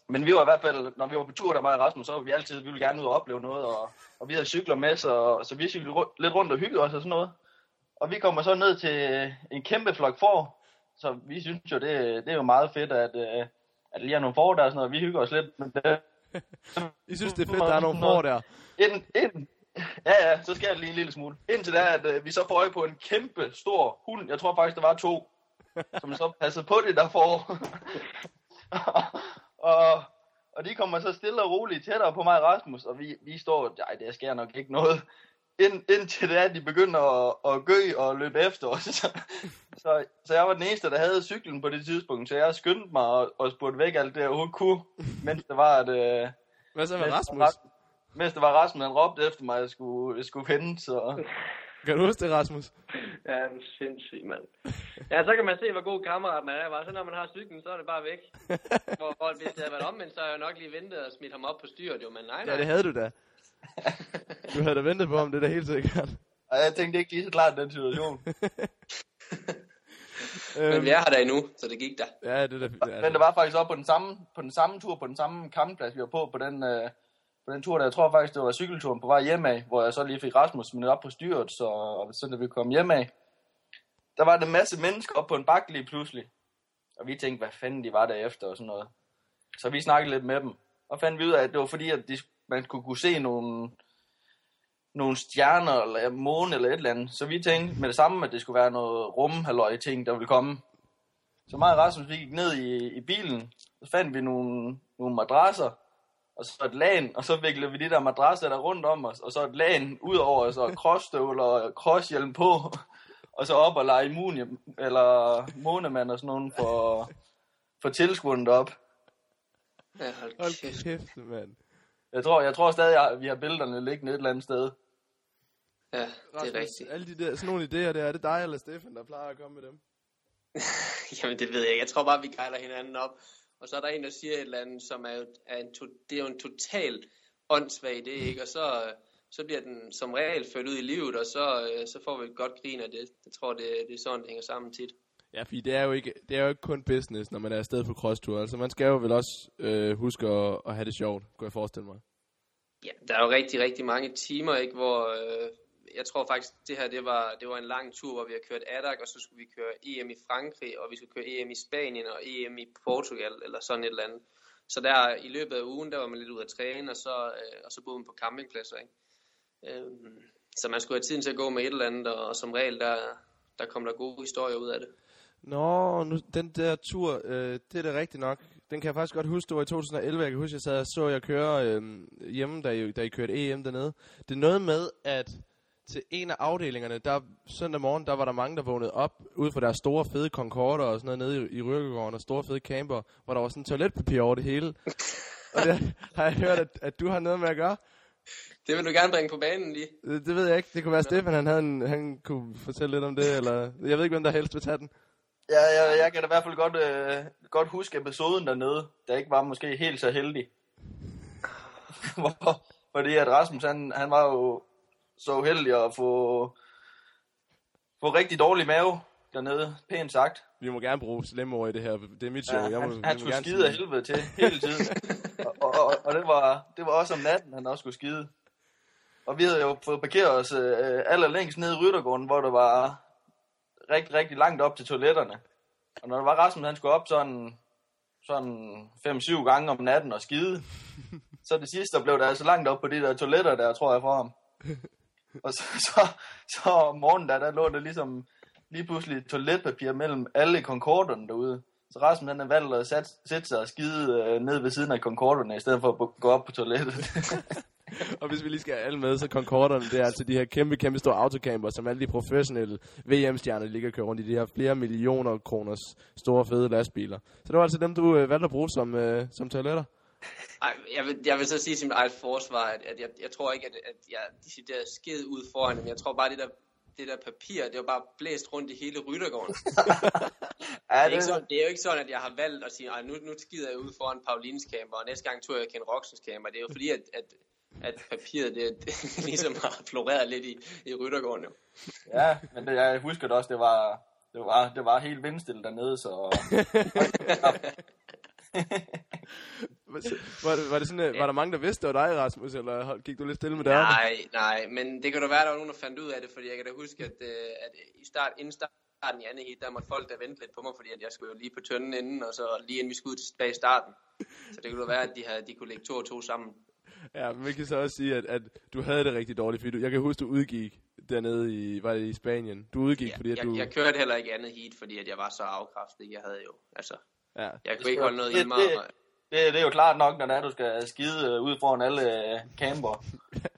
Men vi var i hvert fald, når vi var på tur der var Rasmus, så var vi altid, vi ville gerne ud og opleve noget, og, og vi havde cykler med, så, så vi cyklede lidt rundt og hyggede os og sådan noget. Og vi kommer så ned til en kæmpe flok får, så vi synes jo, det, det er jo meget fedt, at, øh, at lige har nogle får der og sådan noget. Vi hygger os lidt med det. *laughs* I synes, det er fedt, der er nogle får der. Inden, inden, ja, ja, så skal jeg lige en lille smule. Indtil da, at øh, vi så får øje på en kæmpe stor hund. Jeg tror faktisk, der var to, som så passede på det der får. *laughs* og, og de kommer så stille og roligt tættere på mig og Rasmus, og vi, vi står, nej, det sker nok ikke noget. Ind, indtil det er, at de begynder at, at gø og løbe efter os. *laughs* så, så, så jeg var den eneste, der havde cyklen på det tidspunkt, så jeg skyndte mig og, og spurgte væk alt det, jeg overhovedet kunne, mens det var, at... Øh, Hvad så med Rasmus? Ras- Mens det var Rasmus, han råbte efter mig, at jeg skulle, jeg skulle finde, så... Kan du huske det, Rasmus? Ja, det er sindssygt, mand. Ja, så kan man se, hvor god kammerat man er. Bare. Så når man har cyklen, så er det bare væk. *laughs* hvor, hvor, hvis det havde været omvendt, så havde jeg nok lige ventet og smidt ham op på styret, jo. Men nej, nej. Ja, det havde du da. *laughs* Du havde da ventet på ham, det er da helt sikkert. Og jeg tænkte ikke lige så klart den situation. *laughs* Men vi er her da endnu, så det gik da. Ja, det er da... Men det var faktisk også på den samme, på den samme tur, på den samme campingplads, vi var på, på den, øh, på den tur, der jeg tror faktisk, det var cykelturen på vej hjemad, hvor jeg så lige fik Rasmus smidt op på styret, så, og så da vi kom hjemad, der var der en masse mennesker op på en bakke lige pludselig. Og vi tænkte, hvad fanden de var der efter og sådan noget. Så vi snakkede lidt med dem, og fandt vi ud af, at det var fordi, at de, man kunne, kunne se nogle, nogle stjerner, eller måne, eller et eller andet. Så vi tænkte med det samme, at det skulle være noget rumhalløj ting, der ville komme. Så mig og Rasmus, vi gik ned i, i bilen, så fandt vi nogle, nogle madrasser, og så et lagen, og så viklede vi de der madrasser der rundt om os, og så et lagen ud over os, og crossstøvler og crosshjelm på, og så op og lege immunium, eller månemand og sådan nogen for, for tilskuerne op. Ja, hold Hold kæft. kæft, mand. Jeg tror, jeg tror stadig, at vi har billederne liggende et eller andet sted. Ja, det Rasmus, er rigtigt. alle de der, sådan nogle idéer der, er det dig eller Stefan, der plejer at komme med dem? *laughs* Jamen, det ved jeg ikke. Jeg tror bare, vi gejler hinanden op. Og så er der en, der siger et eller andet, som er, er en to, det er jo en total åndssvag idé, ikke? Og så, så bliver den som regel ført ud i livet, og så, øh, så får vi et godt grin af det. Jeg tror, det, det er sådan, det hænger sammen tit. Ja, fordi det er jo ikke, det er jo ikke kun business, når man er afsted på crosstur. Altså, man skal jo vel også øh, huske at, at have det sjovt, kunne jeg forestille mig. Ja, der er jo rigtig, rigtig mange timer, ikke, hvor øh, jeg tror faktisk, det her det var, det var en lang tur, hvor vi har kørt Adak, og så skulle vi køre EM i Frankrig, og vi skulle køre EM i Spanien og EM i Portugal, eller sådan et eller andet. så der i løbet af ugen, der var man lidt ud at træne, og så, øh, og så boede man på campingpladser. Ikke? Øh, så man skulle have tiden til at gå med et eller andet, og, og som regel, der, der kom der gode historier ud af det. Nå, nu, den der tur, øh, det er da rigtigt nok. Den kan jeg faktisk godt huske, det var i 2011. Jeg kan huske, jeg sad og så jeg køre øh, hjemme, da I, da I kørte EM dernede. Det er noget med, at til en af afdelingerne, der søndag morgen, der var der mange, der vågnede op ud fra deres store fede Concorder og sådan noget nede i, i Rykkergården og store fede camper, hvor der var sådan toiletpapir over det hele. og det *laughs* har jeg hørt, at, at du har noget med at gøre. Det vil du gerne bringe på banen lige. Det, det ved jeg ikke. Det kunne være Stefan, han, havde en, han kunne fortælle lidt om det, eller jeg ved ikke, hvem der helst vil tage den. Ja, jeg, jeg kan da i hvert fald godt, øh, godt huske episoden dernede, der ikke var måske helt så heldig. *laughs* Hvor, fordi at Rasmus, han, han var jo så uheldig at få, få rigtig dårlig mave dernede, pænt sagt. Vi må gerne bruge slemme ord i det her. Det er mit show. Ja, jeg må, han, han skulle skide af helvede til hele tiden. *laughs* og og, og, og det, var, det var også om natten, han også skulle skide. Og vi havde jo fået parkeret os øh, allerlængst nede i Ryttergården, hvor der var rigtig, rigtig langt op til toiletterne. Og når der var Rasmus, han skulle op sådan, sådan 5-7 gange om natten og skide, *laughs* så det sidste, der blev der altså langt op på de der toiletter der, tror jeg, for ham. *laughs* Og så, *laughs* så, så om morgenen der, der lå der ligesom lige pludselig toiletpapir mellem alle Concorderne derude. Så Rasmus han har valgt at sætte, sætte sig og skide øh, ned ved siden af Concorderne, i stedet for at gå op på toilettet. *laughs* Og hvis vi lige skal have alle med, så Concorderne, det er altså de her kæmpe, kæmpe store autocamper, som alle de professionelle VM-stjerner ligger og kører rundt i de her flere millioner kroners store, fede lastbiler. Så det var altså dem, du øh, valgte at bruge som, øh, som toiletter. Ej, jeg, vil, jeg vil så sige mit eget forsvar, at, at jeg, jeg tror ikke, at, at jeg decideret sked ud foran dem. Jeg tror bare, det der, det der papir, det var bare blæst rundt i hele Ryttergården. *laughs* ja, Det er, sådan, det er jo ikke sådan, at jeg har valgt at sige, Ej, nu, nu skider jeg ud foran Paulines camper, og næste gang tog jeg Ken Roxens camper. Det er jo fordi, at, at, at papiret det, det *laughs* ligesom har floreret lidt i, i Ryttergården. Jo. ja, men det, jeg husker det også, det var, det var, det var helt vindstille dernede, så... *laughs* *laughs* Var, det, var, det sådan, øh, var der mange, der vidste, det var dig, Rasmus, eller gik du lidt stille med dørene? Nej, nej, men det kan da være, at der var nogen, der fandt ud af det, fordi jeg kan da huske, at, øh, at i start, inden starten i anden heat, der måtte folk da vente lidt på mig, fordi at jeg skulle jo lige på tønden inden, og så lige inden vi skulle ud tilbage i starten. Så det kunne da være, at de, havde, de kunne lægge to og to sammen. Ja, men vi kan så også sige, at, at du havde det rigtig dårligt, fordi du, jeg kan huske, du udgik dernede i, var det i Spanien. Du udgik, Ja, fordi at jeg, du... jeg kørte heller ikke andet heat, fordi at jeg var så afkræftet. Jeg havde jo, altså, Ja, jeg kunne ikke holde noget det, i mig. det, og- det, det er jo klart nok, når det er, du skal skide øh, ud foran alle øh, camper.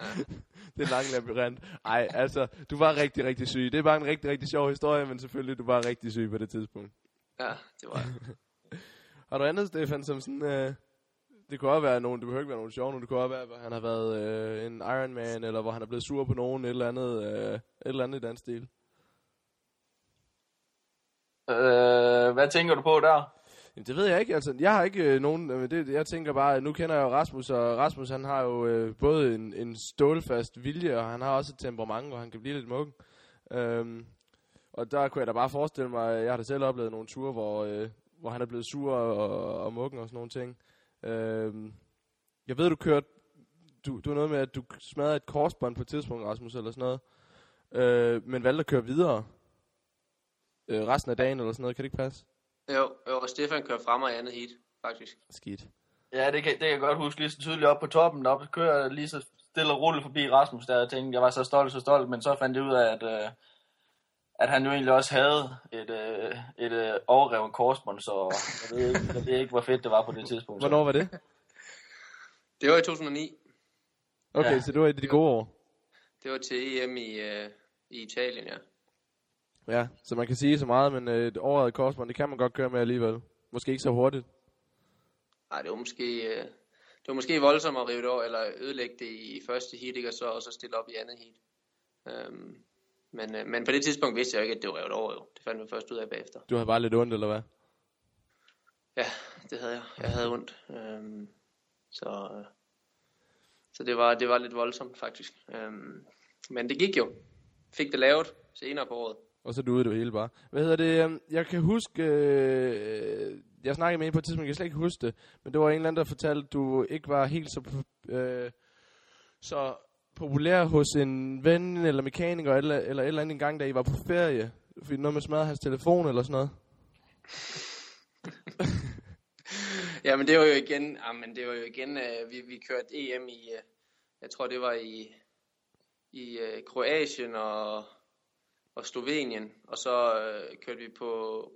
*laughs* det er en lang labyrint. Ej, altså, du var rigtig, rigtig syg. Det er bare en rigtig, rigtig sjov historie, men selvfølgelig, du var rigtig syg på det tidspunkt. Ja, det var *laughs* Har du andet, Stefan, som sådan... Øh, det kunne også være nogen, det behøver ikke være nogen sjov, det kunne også være, at han har været øh, en Ironman, eller hvor han er blevet sur på nogen, et eller andet, øh, et eller andet i den stil. Øh, hvad tænker du på der? Jamen, det ved jeg ikke. Altså, jeg har ikke øh, nogen... Øh, det, jeg tænker bare, at nu kender jeg jo Rasmus, og Rasmus han har jo øh, både en, en stålfast vilje, og han har også et temperament, hvor han kan blive lidt muggen. Øhm, og der kunne jeg da bare forestille mig, jeg har da selv oplevet nogle ture, hvor, øh, hvor han er blevet sur og, og muggen og sådan nogle ting. Øhm, jeg ved, du kørte... Du, du er noget med, at du smadrede et korsbånd på et tidspunkt, Rasmus, eller sådan noget. Øh, men valgte at køre videre øh, resten af dagen, eller sådan noget. Kan det ikke passe? Jo, jo, og Stefan kørte frem i andet heat, faktisk. Skidt. Ja, det kan, det kan jeg godt huske lige så tydeligt op på toppen. Så kører jeg lige så stille og roligt forbi Rasmus, der jeg tænkte, jeg var så stolt, så stolt, men så fandt jeg ud af, at, øh, at han jo egentlig også havde et, øh, et øh, overrevet korsbånd, så jeg ved, ikke, jeg ved ikke, hvor fedt det var på det tidspunkt. så. Hvornår var det? Det var i 2009. Okay, Ja. så det var i de gode år. Det var til EM i, øh, i Italien, ja. Ja, så man kan sige så meget, men øh, et året korsbånd, det kan man godt køre med alligevel. Måske ikke så hurtigt. Nej, det var måske... Øh, det var måske voldsomt at rive det over, eller ødelægge det i første heat, ikke? og så, og så stille op i andet heat. Øhm, men, øh, men på det tidspunkt vidste jeg jo ikke, at det var revet over, jo. Det fandt vi først ud af bagefter. Du havde bare lidt ondt, eller hvad? Ja, det havde jeg. Jeg havde ondt. Øhm, så øh, så det, var, det var lidt voldsomt, faktisk. Øhm, men det gik jo. Fik det lavet senere på året. Og så duede det hele bare. Hvad hedder det? Øhm, jeg kan huske... Øh, jeg snakkede med en på et tidspunkt, jeg kan slet ikke huske det. Men det var en eller anden, der fortalte, at du ikke var helt så... Øh, så populær hos en ven eller mekaniker eller, eller et eller andet en gang, da I var på ferie. Fordi noget med smadret hans telefon eller sådan noget. *laughs* Ja, men det var jo igen, ja, men det var jo igen, uh, vi, vi kørte EM i, uh, jeg tror det var i, i uh, Kroatien og, og Slovenien, og så øh, kørte vi på,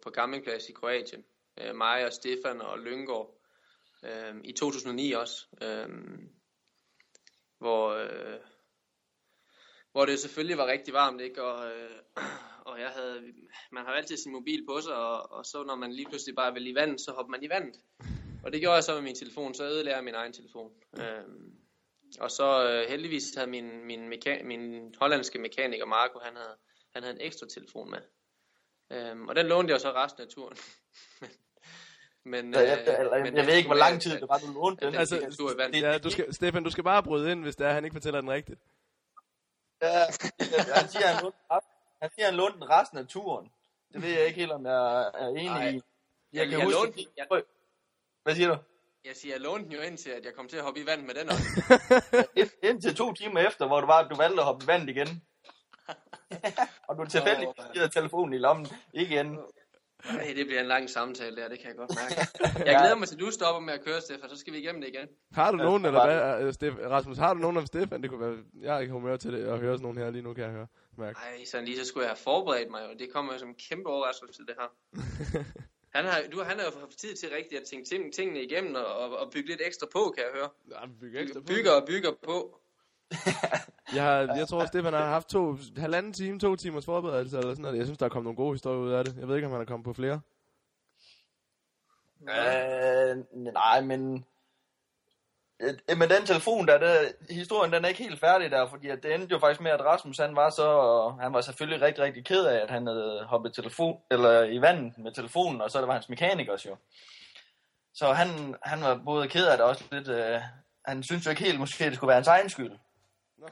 på campingplads i Kroatien. Øh, mig og Stefan og Lyngård. Øh, I 2009 også. Øh, hvor, øh, hvor det selvfølgelig var rigtig varmt, ikke? Og, øh, og jeg havde, man har altid sin mobil på sig, og, og så når man lige pludselig bare vil i vandet, så hopper man i vandet. Og det gjorde jeg så med min telefon, så ødelagde jeg min egen telefon. Øh, og så øh, heldigvis havde min, min, meka- min hollandske mekaniker Marco, han havde, han havde en ekstra telefon med. Øhm, og den lånte jeg så resten af turen. *laughs* men, Ja, jeg, øh, jeg, jeg, men jeg ved ikke, hvor lang tid jeg- det var, du lånte den. Altså, vand. Ja, du skal, Stefan, du skal bare bryde ind, hvis det er, han ikke fortæller den rigtigt. Ja, han siger, han lånte, han siger, han lånte den resten af turen. Det ved jeg ikke helt, om jeg er enig Nej. i. Jeg, Jeg, kan jeg, huske... lånte, jeg, Hvad siger du? jeg siger, jeg lånte den jo ind til, at jeg kom til at hoppe i vand med den også. *laughs* Ind, indtil to timer efter, hvor du var, du valgte at hoppe i vandet igen. Og du tilfældigt Åh, givet telefonen i lommen igen. Ej, det bliver en lang samtale der, det kan jeg godt mærke. *laughs* Jeg glæder mig til, at du stopper med at køre, Stefan, så skal vi igennem det igen. Har du nogen, eller hvad, øh, Stef- Rasmus, har du nogen om Stefan? Det kunne være, jeg er ikke humør til det, at høre sådan nogen her lige nu, kan jeg høre. Mærke. Ej, sådan lige så skulle jeg have forberedt mig, og det kommer jo som en kæmpe overraskelse, det her. *laughs* Han har, du, han har jo haft tid til rigtigt at tænke ting, tingene igennem og, og, og bygge lidt ekstra på, kan jeg høre. Ja, bygge ekstra på. Bygger og bygger på. *laughs* Jeg, har, jeg tror, Stefan har haft to, halvanden time, to timers forberedelse eller sådan noget. Jeg synes, der er kommet nogle gode historier ud af det. Jeg ved ikke, om han er kommet på flere. Øh, nej, men... Øh, øh men den telefon der, der, historien den er ikke helt færdig der, fordi at det endte jo faktisk med, at Rasmus han var så, han var selvfølgelig rigtig, rigtig ked af, at han havde hoppet telefon, eller i vandet med telefonen, og så det var hans mekanikers jo. Så han, han var både ked af det også lidt, øh, han synes jo ikke helt måske, at det skulle være hans egen skyld.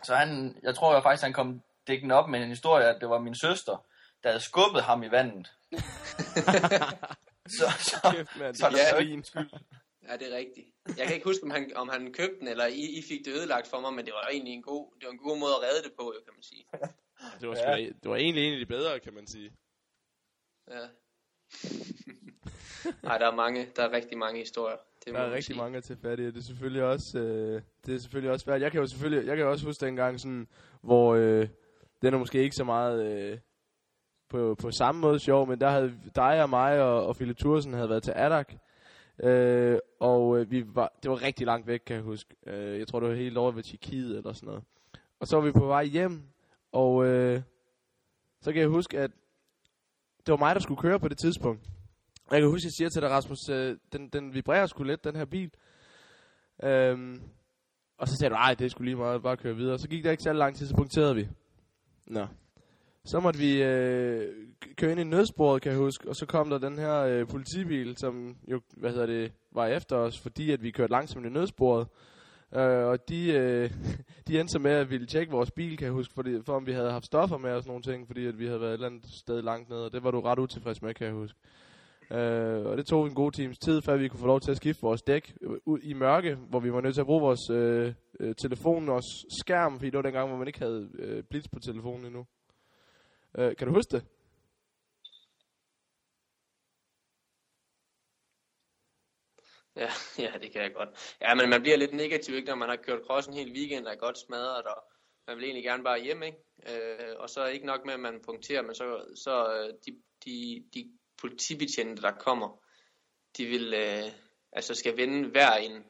Så han, jeg tror jo faktisk, han kom dækkende op med en historie, at det var min søster, der havde skubbet ham i vandet. *laughs* så, så, Kæft, mand. så det er skyld. Ja, det er rigtigt. Jeg kan ikke huske, om han, om han købte den, eller I, I fik det ødelagt for mig, men det var egentlig en god, det var en god måde at redde det på, jo, kan man sige. Det var, ja. det var egentlig en af de bedre, kan man sige. Ja. *laughs* Nej, der er mange, der er rigtig mange historier. Det Der er rigtig sige. mange til fat i, det er selvfølgelig også, øh, det er selvfølgelig også svært. Jeg kan jo selvfølgelig, jeg kan jo også huske dengang sådan, hvor øh, den er måske ikke så meget øh, på, på samme måde sjov, men der havde dig og mig og, og Philip Thursen havde været til Adak, øh, og øh, vi var, det var rigtig langt væk, kan jeg huske. Øh, jeg tror, det var helt over ved Tjekkiet eller sådan noget. Og så var vi på vej hjem, og øh, så kan jeg huske, at det var mig, der skulle køre på det tidspunkt. Og jeg kan huske, at jeg siger til dig, Rasmus, øh, den, den vibrerer sgu lidt, den her bil. Øhm, og så sagde du, ej, det sgu lige meget, bare køre videre. Så gik der ikke så lang tid, så punkterede vi. Nå. Så måtte vi øh, køre ind i nødsporet, kan jeg huske. Og så kom der den her øh, politibil, som jo, hvad hedder det, var efter os, fordi at vi kørte langsomt i nødsporet. Øh, og de, øh, *laughs* de endte så med at ville tjekke vores bil, kan jeg huske, fordi, for om vi havde haft stoffer med og sådan nogle ting, fordi at vi havde været et eller andet sted langt nede, og det var du ret utilfreds med, kan jeg huske. Øh, og det tog en god times tid, før vi kunne få lov til at skifte vores dæk ud i mørke, hvor vi var nødt til at bruge vores øh, øh, telefon og skærm, fordi det var dengang, hvor man ikke havde øh, blitz på telefonen endnu. Øh, kan du huske det? Ja, *laughs* ja, det kan jeg godt. Ja, men man bliver lidt negativ, ikke, når man har kørt cross en hel weekend, der er godt smadret, og man vil egentlig gerne bare hjem, ikke? Øh, og så er ikke nok med, at man punkterer, men så, så øh, de, de, de politibetjente, der kommer, de vil, øh, altså skal vende hver en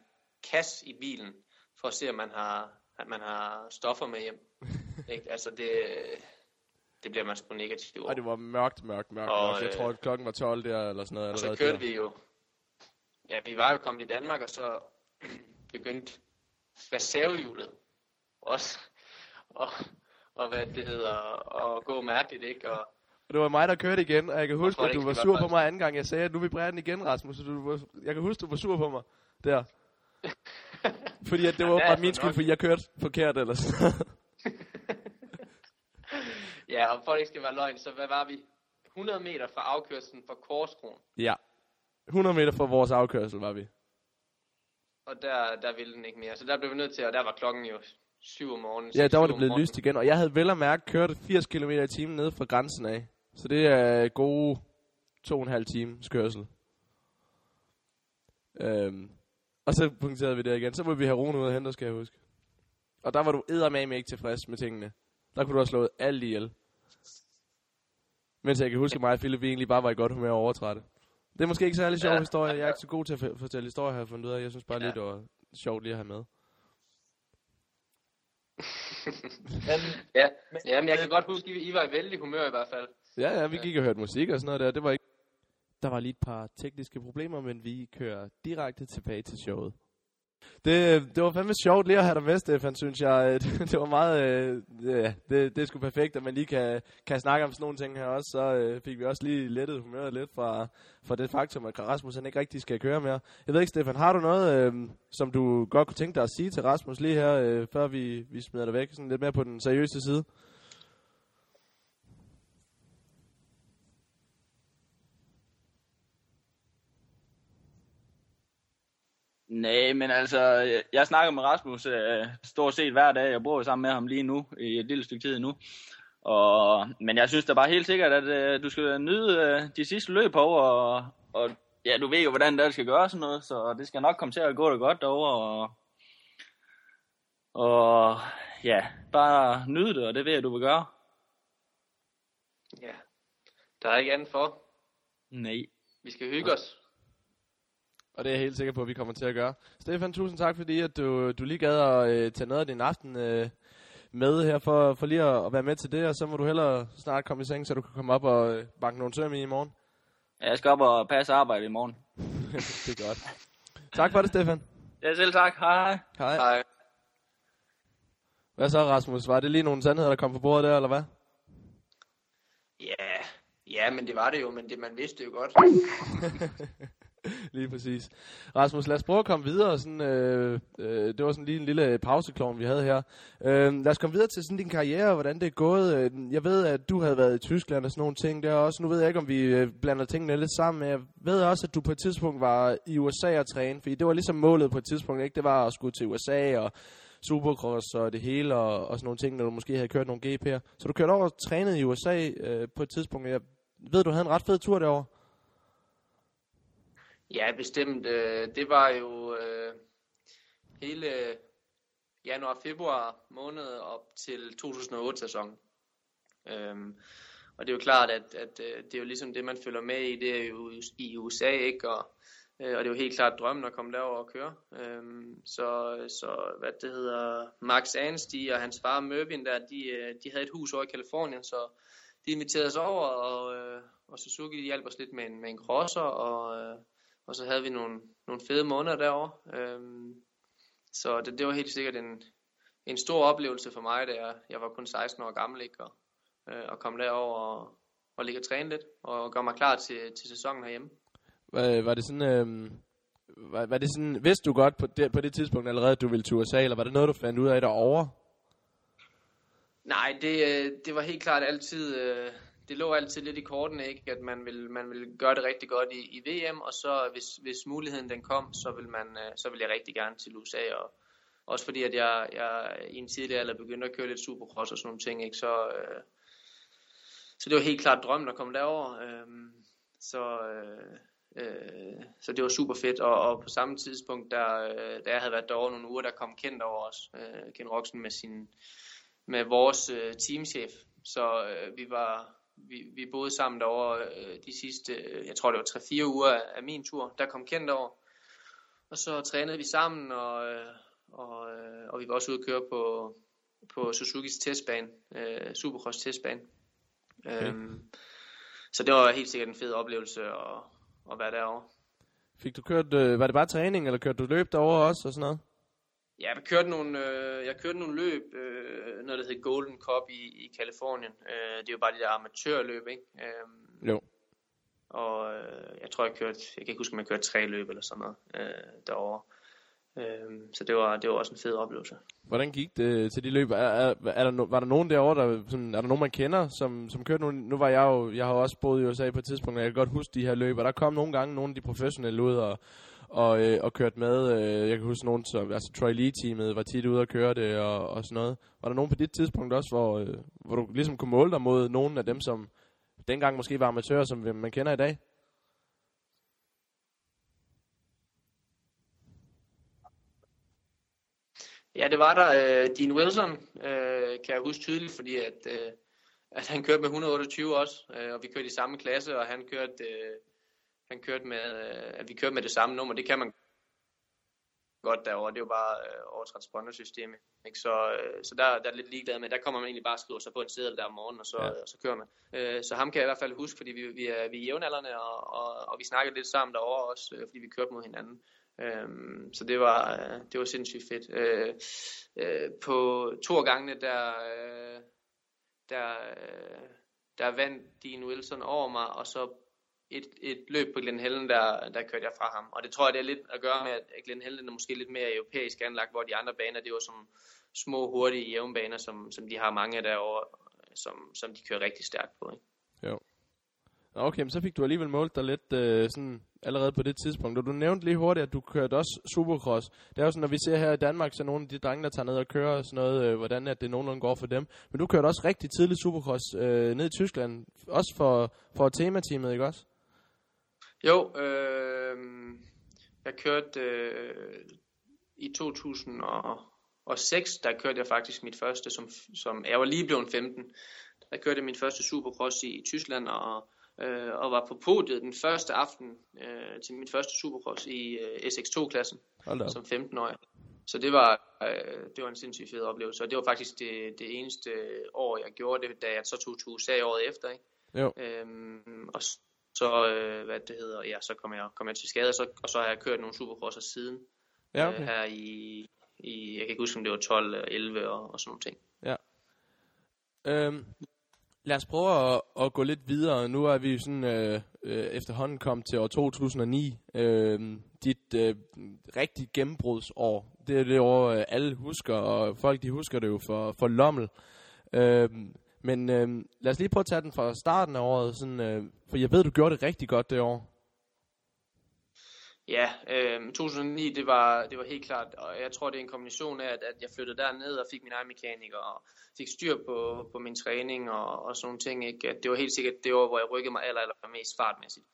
kasse i bilen, for at se, om man har, at man har stoffer med hjem. *laughs* ikke? Altså det, det bliver man sgu negativ over. Og det var mørkt, mørkt, mørkt, Og, mørkt. Jeg øh, tror, at klokken var 12 der, eller sådan noget. Og så kørte der. vi jo, ja, vi var jo kommet i Danmark, og så *clears throat* begyndte reservehjulet også, og, og hvad det hedder, at gå mærkeligt, ikke? Og, Og det var mig, der kørte igen, og jeg kan huske, tror at du var sur på mig anden gang. Jeg sagde, at nu vibrerer den igen, Rasmus. Så du var, jeg kan huske, du var sur på mig der. *laughs* Fordi at det var Ja, bare min skyld, fordi jeg kørte forkert eller sådan *laughs* ja, og for det ikke skal være løgn, så hvad var vi? 100 meter fra afkørselen fra Korskronen, Ja. 100 meter fra vores afkørsel var vi. og der, der ville den ikke mere. Så der blev vi nødt til, og der var klokken jo 7 om morgenen. Ja, der var det blevet lyst igen, og jeg havde vel og mærke kørt 80 km i timen ned fra grænsen af. Så det er gode to og en halv times kørsel. Øhm, og så punkterede vi det igen. Så må vi have Rune ud og hente, skal jeg huske. Og der var du eddermame ikke tilfreds med tingene. Der kunne du have slået alt ihjel. Mens jeg kan huske, at mig og Philip vi egentlig bare var i godt humør og overtrætte. Det er måske ikke særlig sjov Ja. historie. Jeg er ikke så god til at fortælle historier, har jeg fundet ud af. Jeg synes bare Ja. lige, det var sjovt lige at have med. *laughs* Men, Ja, ja men jeg kan godt huske, I, I var i vældig humør i hvert fald. Ja, ja, vi gik og hørte musik og sådan noget der. Det var ikke... Der var lige et par tekniske problemer, men vi kører direkte tilbage til showet. Det, det var fandme sjovt lige at have dig med, Stefan, synes jeg. Det, *laughs* det var meget... Øh, ja, det, det er sgu perfekt, at man lige kan, kan snakke om sådan nogle ting her også. Så øh, fik vi også lige lettet humøret lidt fra, fra det faktum, at Rasmus han ikke rigtig skal køre mere. Jeg ved ikke, Stefan, har du noget, øh, som du godt kunne tænke dig at sige til Rasmus lige her, øh, før vi, vi smider dig væk? Sådan lidt mere på den seriøse side. Nej, men altså, jeg- jeg snakker med Rasmus øh, stort set hver dag. Jeg bor sammen med ham lige nu, i et lille stykke tid nu. Og, men jeg synes da bare helt sikkert, at øh, du skal nyde øh, de sidste løb over, og, og ja, du ved jo, hvordan det skal gøre sådan noget, så det skal nok komme til at gå det godt derovre. Og, og ja, bare nyde det, og det ved jeg, du vil gøre. Ja, der er ikke andet for. Nej. Vi skal hygge os. Og det er jeg helt sikker på, at vi kommer til at gøre. Stefan, tusind tak, fordi at du, du lige gad at øh, tage noget af din aften øh, med her, for, for lige at, at være med til det, og så må du hellere snart komme i seng, så du kan komme op og øh, banke nogle søm i i morgen. Jeg skal op og passe arbejde i morgen. *laughs* det er godt. Tak for det, Stefan. Ja, selv tak. Hej. Hej. Hej. Hvad så, Rasmus? Var det lige nogle sandheder, der kom på bordet der, eller hvad? Ja, ja, men det var det jo, men det, man vidste jo godt. *laughs* *laughs* Lige præcis. Rasmus, lad os prøve at komme videre. Sådan, øh, øh, det var sådan lige en lille pauseklovn, vi havde her. Øh, lad os komme videre til sådan din karriere, og hvordan det er gået. Øh, jeg ved, at du havde været i Tyskland og sådan nogle ting der også. Nu ved jeg ikke, om vi øh, blander tingene lidt sammen, men jeg ved også, at du på et tidspunkt var i USA og træne, fordi det var ligesom målet på et tidspunkt, ikke? Det var at skulle til USA og Supercross og det hele og, og sådan nogle ting, når du måske havde kørt nogle GP'er. Så du kørte over og trænede i USA øh, på et tidspunkt. Jeg ved, du havde en ret fed tur derovre. Ja, bestemt. Øh, det var jo øh, hele januar-februar måned op til 2008-sæsonen. Øhm, og det er jo klart, at, at øh, det er jo ligesom det, man følger med i, det er jo i USA, ikke? Og, og det er jo helt klart drømmen at komme derover og køre. Øhm, så, så hvad det hedder, Max Anstie og hans far Mervin der, de, de havde et hus over i Kalifornien, så de inviterede os over, og, og Suzuki de hjalp os lidt med en, med en crosser, og, og så havde vi nogle, nogle fede måneder derovre. Øhm, så det, det var helt sikkert en, en stor oplevelse for mig, da jeg, jeg var kun 16 år gammel, ikke? Og, øh, og komme derover og, og ligge og træne lidt, og gøre mig klar til, til sæsonen herhjemme. Var, var det sådan, øh, var, var det sådan, vidste du godt på det, på det tidspunkt allerede, at du ville til USA, eller var det noget, du fandt ud af derovre? Nej, det, øh, det var helt klart altid, øh, det lå altid lidt i kortene, ikke? at man vil, man vil gøre det rigtig godt i, i VM, og så hvis, hvis muligheden den kom, så vil, man, øh, så vil jeg rigtig gerne til USA, og også fordi at jeg, jeg i en tidlig alder begyndte at køre lidt supercross og sådan nogle ting, ikke? Så, øh, så det var helt klart drømmen at komme derover. Øh, så, øh, øh, så det var super fedt, og, og på samme tidspunkt, der, øh, da jeg havde været derovre nogle uger, der kom Kent over os, øh, Ken Roxen med sin med vores øh, teamchef. Så øh, vi var vi, vi boede sammen derovre øh, de sidste, øh, jeg tror det var 3-4 uger af, af min tur. Der kom Kent over. Og så trænede vi sammen, og, øh, og, øh, og vi var også ude at køre på, på Suzukis testbane, øh, Supercross testbane. Okay. Øhm, så det var helt sikkert en fed oplevelse at, at være derovre. Fik du kørt, øh, var det bare træning, eller kørte du løb derovre også og sådan noget? Ja, jeg kørte nogle, øh, jeg kørte nogle løb, øh, noget der hedder Golden Cup i, i Kalifornien. Øh, det er jo bare de der amatørløb, ikke? Øh, Jo. og øh, jeg tror, jeg kørte, jeg kan ikke huske, om jeg kørte tre løb eller sådan noget øh, derovre. Øh, så det var, det var også en fed oplevelse. Hvordan gik det til de løb? Er, er, er der, no, var der nogen derovre, der, sådan, er der nogen, man kender, som, som kørte nogle, nu var jeg jo, jeg har jo også boet i USA på et tidspunkt, og jeg kan godt huske de her løb, og der kom nogle gange nogle af de professionelle ud og, og, øh, og kørt med. Øh, jeg kan huske nogen, som, altså Troy Lee-teamet var tit ude og køre det og, og sådan noget. Var der nogen på dit tidspunkt også, hvor, øh, hvor du ligesom kunne måle dig mod nogen af dem, som dengang måske var amatører, som man kender i dag? Ja, det var der. Øh, Dean Wilson øh, kan jeg huske tydeligt, fordi at, øh, at han kørte med 128 også, øh, og vi kørte i samme klasse, og han kørte... Øh, han kørte med, øh, at vi kørte med det samme nummer. Det kan man godt derovre. Det er jo bare øh, over transpondersystemet. Ikke? Så, øh, så der, der er lidt ligeglad med. Der kommer man egentlig bare og skriver sig på en seddel der om morgenen, og så, ja. og så kører man. Øh, så ham kan jeg i hvert fald huske, fordi vi, vi, er, vi er jævnaldrende, og, og, og vi snakkede lidt sammen derovre også, øh, fordi vi kørte mod hinanden. Øhm, så det var, øh, det var sindssygt fedt. Øh, øh, på to af gangene, der, øh, der, øh, der vandt Dean Wilson over mig, og så et, et løb på Glen Helen, der, der kørte jeg fra ham. Og det tror jeg, det er lidt at gøre med, at Glen Helen er måske lidt mere europæisk anlagt, hvor de andre baner, det var som små, hurtige jævnbaner, som, som de har mange derovre, som, som de kører rigtig stærkt på. Ikke? Jo. Okay, men så fik du alligevel målt dig lidt øh, sådan allerede på det tidspunkt. Og du nævnte lige hurtigt, at du kørte også supercross. Det er jo sådan, når vi ser her i Danmark, så nogle af de drenge, der tager ned og kører sådan noget, øh, hvordan at det nogenlunde går for dem. Men du kørte også rigtig tidligt supercross øh, ned i Tyskland. Også for, for temateamet, ikke også? Jo, øh, jeg kørte øh, i 2006, der kørte jeg faktisk mit første, som, som jeg var lige blevet 15. Der kørte jeg min første supercross i, i Tyskland, og øh, og var på podiet den første aften øh, til min første supercross i øh, SX2-klassen som 15-årig. Så det var, øh, det var en sindssygt fed oplevelse, og det var faktisk det, det eneste år, jeg gjorde det, da jeg så tog til USA året efter. Ikke? Jo. Øhm, og så, øh, hvad det hedder, ja, så kom jeg, kom jeg til skade, og så, og så har jeg kørt nogle supercrosser siden. Ja, okay. øh, her i, i, jeg kan ikke huske, om det var 12, 11 og, og sådan nogle ting. Ja. Øhm, Lad os prøve at, at gå lidt videre. Nu er vi sådan øh, øh, efterhånden kommet til år 2009. Øh, dit øh, rigtig gennembrudsår. Det er det år, øh, alle husker, og folk de husker det jo for, for Lommel. Øh, men øh, lad os lige prøve at tage den fra starten af året. Sådan, øh, for jeg ved, du gjorde det rigtig godt det år. Ja, øh, 2009, det var, det var helt klart, og jeg tror, det er en kombination af, at, at jeg flyttede derned og fik min egen mekaniker, og fik styr på, på min træning og, og sådan nogle ting. Ikke? At det var helt sikkert det år, hvor jeg rykkede mig aller, aller mest fartmæssigt.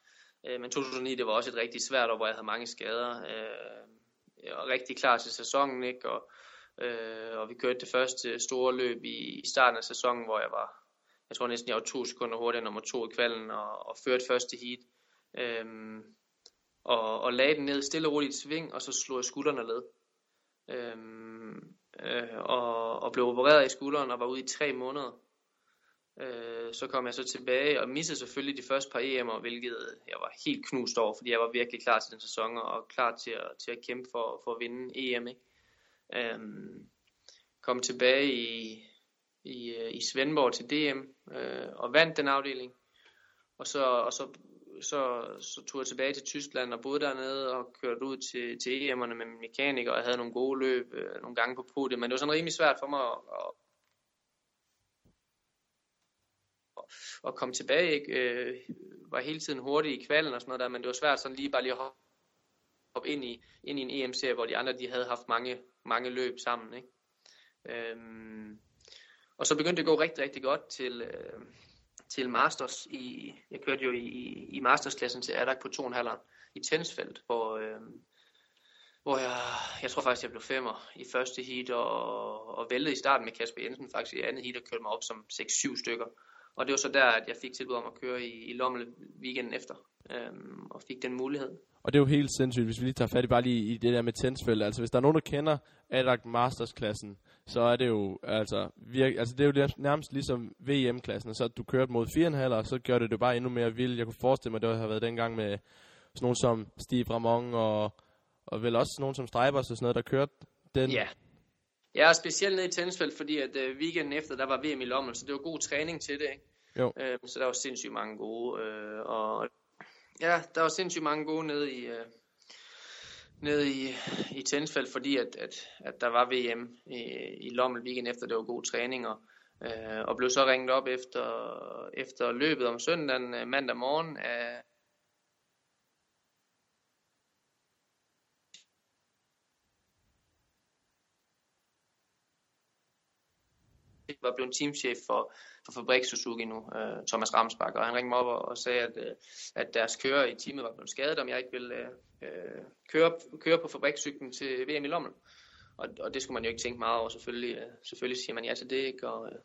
Øh, men 2009, det var også et rigtig svært år, hvor jeg havde mange skader. Øh, jeg var rigtig klar til sæsonen, ikke? Og, øh, og vi kørte det første øh, store løb i, i starten af sæsonen, hvor jeg var, jeg tror næsten, jeg var to sekunder hurtigere nummer to i kvalden, og, og førte første heat. Øh, og, og lagde den ned stille og roligt i sving, og så slog jeg skuldrene led. Øhm, øh, og, og blev opereret i skulderen og var ude i tre måneder. Øh, så kom jeg så tilbage og missede selvfølgelig de første par EM'er, hvilket jeg var helt knust over, fordi jeg var virkelig klar til den sæson og klar til at, til at kæmpe for, for at vinde EM. Ikke? Øhm, kom tilbage i, i, øh, i Svendborg til DM øh, og vandt den afdeling. Og så, og så så, så tog jeg tilbage til Tyskland og boede dernede og kørte ud til, til EM'erne med min mekaniker og havde nogle gode løb øh, nogle gange på podiet. Men det var sådan rimelig svært for mig at, at, at komme tilbage. Ikke? Øh, var hele tiden hurtig i kvalen og sådan noget der, men det var svært sådan lige bare lige at hoppe ind i, ind i en EM-serie, hvor de andre de havde haft mange, mange løb sammen. Ikke? Øhm, og så begyndte det at gå rigtig, rigtig godt til, øh, til Masters i, jeg kørte jo i, i Masters-klassen til Adak på 2,5 i Tensfeldt, hvor, øh, hvor jeg, jeg tror faktisk, jeg blev femmer i første heat, og, og væltede i starten med Kasper Jensen faktisk i andet heat, og kørte mig op som 6-7 stykker. Og det var så der, at jeg fik tilbud om at køre i, i Lommel weekenden efter, øhm, og fik den mulighed. Og det er jo helt sindssygt, hvis vi lige tager fat i bare lige i det der med Tensfeldt. Altså hvis der er nogen, der kender Adak Masters-klassen, så er det jo, altså, virke, altså det er jo nærmest ligesom VM-klassen, så du kørte mod 4,5, og så gør det det bare endnu mere vildt. Jeg kunne forestille mig, at det har været dengang med sådan nogen som Steve Ramon, og, og vel også nogen som Stribers og sådan noget, der kørte den. Ja, Ja, specielt ned i tennisfelt, fordi at uh, weekenden efter, der var VM i Lommel, så det var god træning til det, ikke? Jo. Øh, så der var sindssygt mange gode, Øh, og ja, der var sindssygt mange gode nede i, øh, nede i, i tennisfelt, fordi at, at, at der var VM i, i Lommel weekend efter, det var god træning, og, øh, og blev så ringet op efter, efter løbet om søndagen øh, mandag morgen af var blevet teamchef for, for Fabrik Suzuki nu, øh, Thomas Ramsbak, og han ringede mig op og, og sagde, at, øh, at deres kører i teamet var blevet skadet, om jeg ikke ville øh, øh køre, køre på fabrikscyklen til VM i Lommel. og, og det skulle man jo ikke tænke meget over, selvfølgelig, øh, selvfølgelig siger man ja til det, ikke? Og, øh,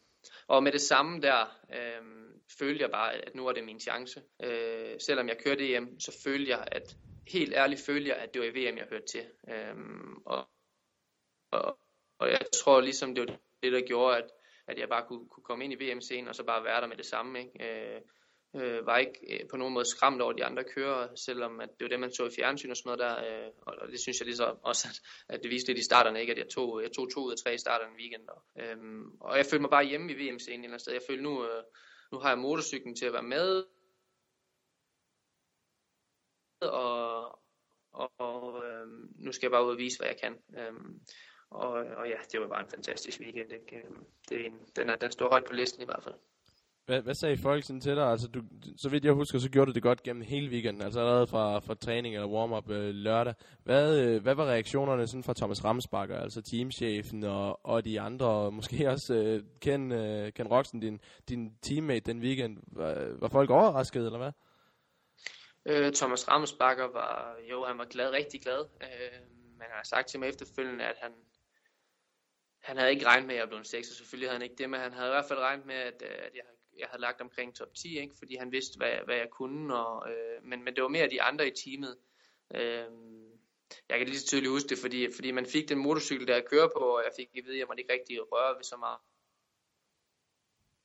og med det samme der, øh, følte jeg bare, at nu er det min chance. Øh, selvom jeg kørte EM, så følte jeg, at helt ærligt følte jeg, at det var i VM, jeg hørte til. Øh, og, og, og jeg tror ligesom, det var det, der gjorde, at, at jeg bare kunne, kunne komme ind i VM-scenen, og så bare være der med det samme. Ikke? Øh, øh, var ikke øh, på nogen måde skræmt over de andre kører, selvom at det var det, man så i fjernsyn og sådan noget der. Øh, og, og det synes jeg lige så også, at, at det viste lidt i starterne, ikke? at jeg tog, jeg tog to ud af tre i starterne en weekend. Og, øh, og jeg følte mig bare hjemme i VM-scenen et eller andet sted. Jeg følte nu, øh, nu har jeg motorcyklen til at være med, og, og, og øh, nu skal jeg bare ud og vise, hvad jeg kan. Øh, og, og ja, det var bare en fantastisk weekend. Ikke? Øhm, det er en, den, er, den står højt på listen i hvert fald. Hvad, hvad sagde folk sådan til dig? Altså, du, så vidt jeg husker, så gjorde du det godt gennem hele weekenden, altså allerede fra, fra træning eller warm-up øh, lørdag. Hvad, øh, hvad var reaktionerne sådan fra Thomas Ramsbakker, altså teamchefen og, og de andre, og måske *laughs* også øh, Ken, øh, Ken Roxen, din, din teammate den weekend? Var, var folk overrasket, eller hvad? Øh, Thomas Ramsbakker var, jo, han var glad, rigtig glad. Øh, men han har sagt til mig efterfølgende, at han, han havde ikke regnet med, at jeg blev en 6, og selvfølgelig havde han ikke det, men han havde i hvert fald regnet med, at, øh, at jeg jeg havde lagt omkring top 10, ikke? fordi han vidste, hvad, hvad jeg kunne. Og, øh, men, men det var mere de andre i teamet. Øh, jeg kan lige så tydeligt huske det, fordi, fordi man fik den motorcykel, der jeg kører på, og jeg fik at vide, at jeg måtte ikke rigtig røre ved så meget,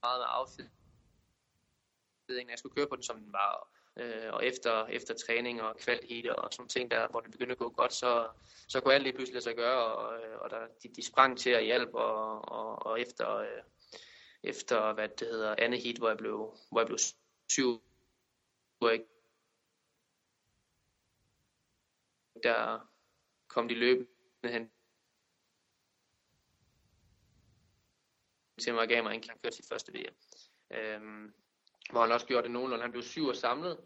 meget med affjedringen. Jeg skulle køre på den, som den var. Øh, og efter, efter træning og kvalitet og sådan ting der, hvor det begyndte at gå godt, så, så kunne alt lige pludselig lade sig gøre, og, øh, og der, de, de sprang til at hjælpe, og, og, og efter... Øh, efter, hvad det hedder, andet heat, hvor jeg blev, hvor jeg blev syv. Der kom de løbende hen til mig og gav mig en klar til første VM. Øhm, hvor han også gjorde det nogenlunde. Han blev syv og samlet,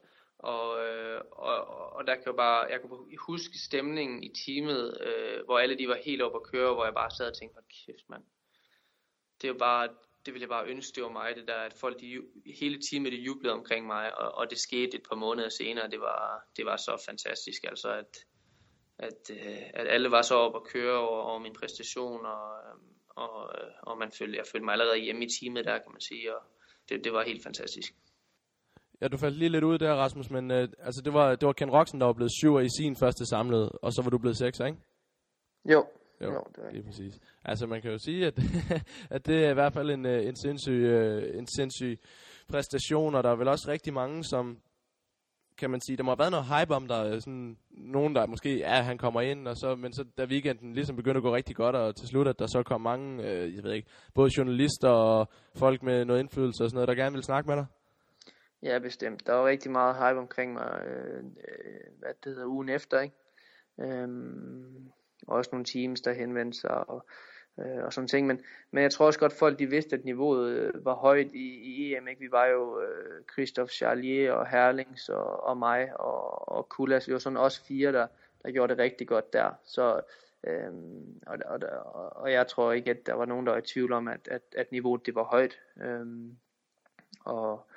og, øh, og, og der kan jeg bare, jeg kan huske stemningen i teamet, øh, hvor alle de var helt oppe at køre, hvor jeg bare sad og tænkte, kæft mand. Det er jo bare, det ville jeg bare ønske, det var mig, det der, at folk, de, hele teamet, de jublede omkring mig, og, og det skete et par måneder senere, det var, det var så fantastisk, altså at, at, øh, at alle var så oppe at køre over, over min præstation, og, øhm, og, øh, og man følte, jeg følte mig allerede hjemme i teamet der, kan man sige, og det, det var helt fantastisk. Ja, du faldt lige lidt ud der, Rasmus, men øh, altså, det var, det var Ken Roxen, der var blevet syver i sin første samlede, og så var du blevet sekser, ikke? Jo, jo, jo det er lige præcis. Altså man kan jo sige, at, *laughs* at det er i hvert fald en, øh, en, sindssyg, øh, en sindssyg præstation, og der er vel også rigtig mange, som kan man sige, der må have været noget hype om der, øh, sådan nogen der måske, ja, han kommer ind, og så, men så da weekenden ligesom begyndte at gå rigtig godt, og til slut, at der så kom mange, øh, jeg ved ikke, både journalister og folk med noget indflydelse og sådan noget, der gerne ville snakke med dig? Ja, bestemt. Der var rigtig meget hype omkring mig, øh, hvad det hedder, ugen efter, ikke? Øhm, også nogle teams, der henvendte sig og, øh, og sådan ting. Men, men jeg tror også godt, folk de vidste, at niveauet øh, var højt i, i EM. Ikke? Vi var jo øh, Christophe Charlier og Herlings og, og mig og, og Kulas. Vi var sådan også fire, der, der gjorde det rigtig godt der. Så, øh, og, og, og jeg tror ikke, at der var nogen, der var i tvivl om, at, at, at niveauet det var højt. Øh, og,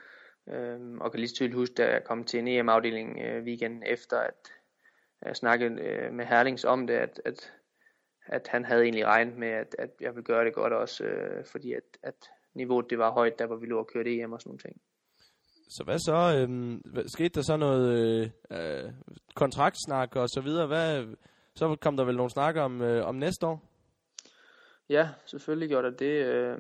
øh, og kan lige tydeligt huske, da jeg kom til en EM-afdeling øh, weekenden efter, at jeg snakkede øh, med Herlings om det, at, at, at han havde egentlig regnet med, at, at jeg ville gøre det godt også, øh, fordi at, at niveauet det var højt, der hvor vi lå og kørte EM og sådan nogle ting. Så hvad så? Øhm, skete der så noget øh, øh, kontraktsnak og så videre? Hvad, så kom der vel nogle snakker om, øh, om næste år? Ja, selvfølgelig gjorde der det. Øh,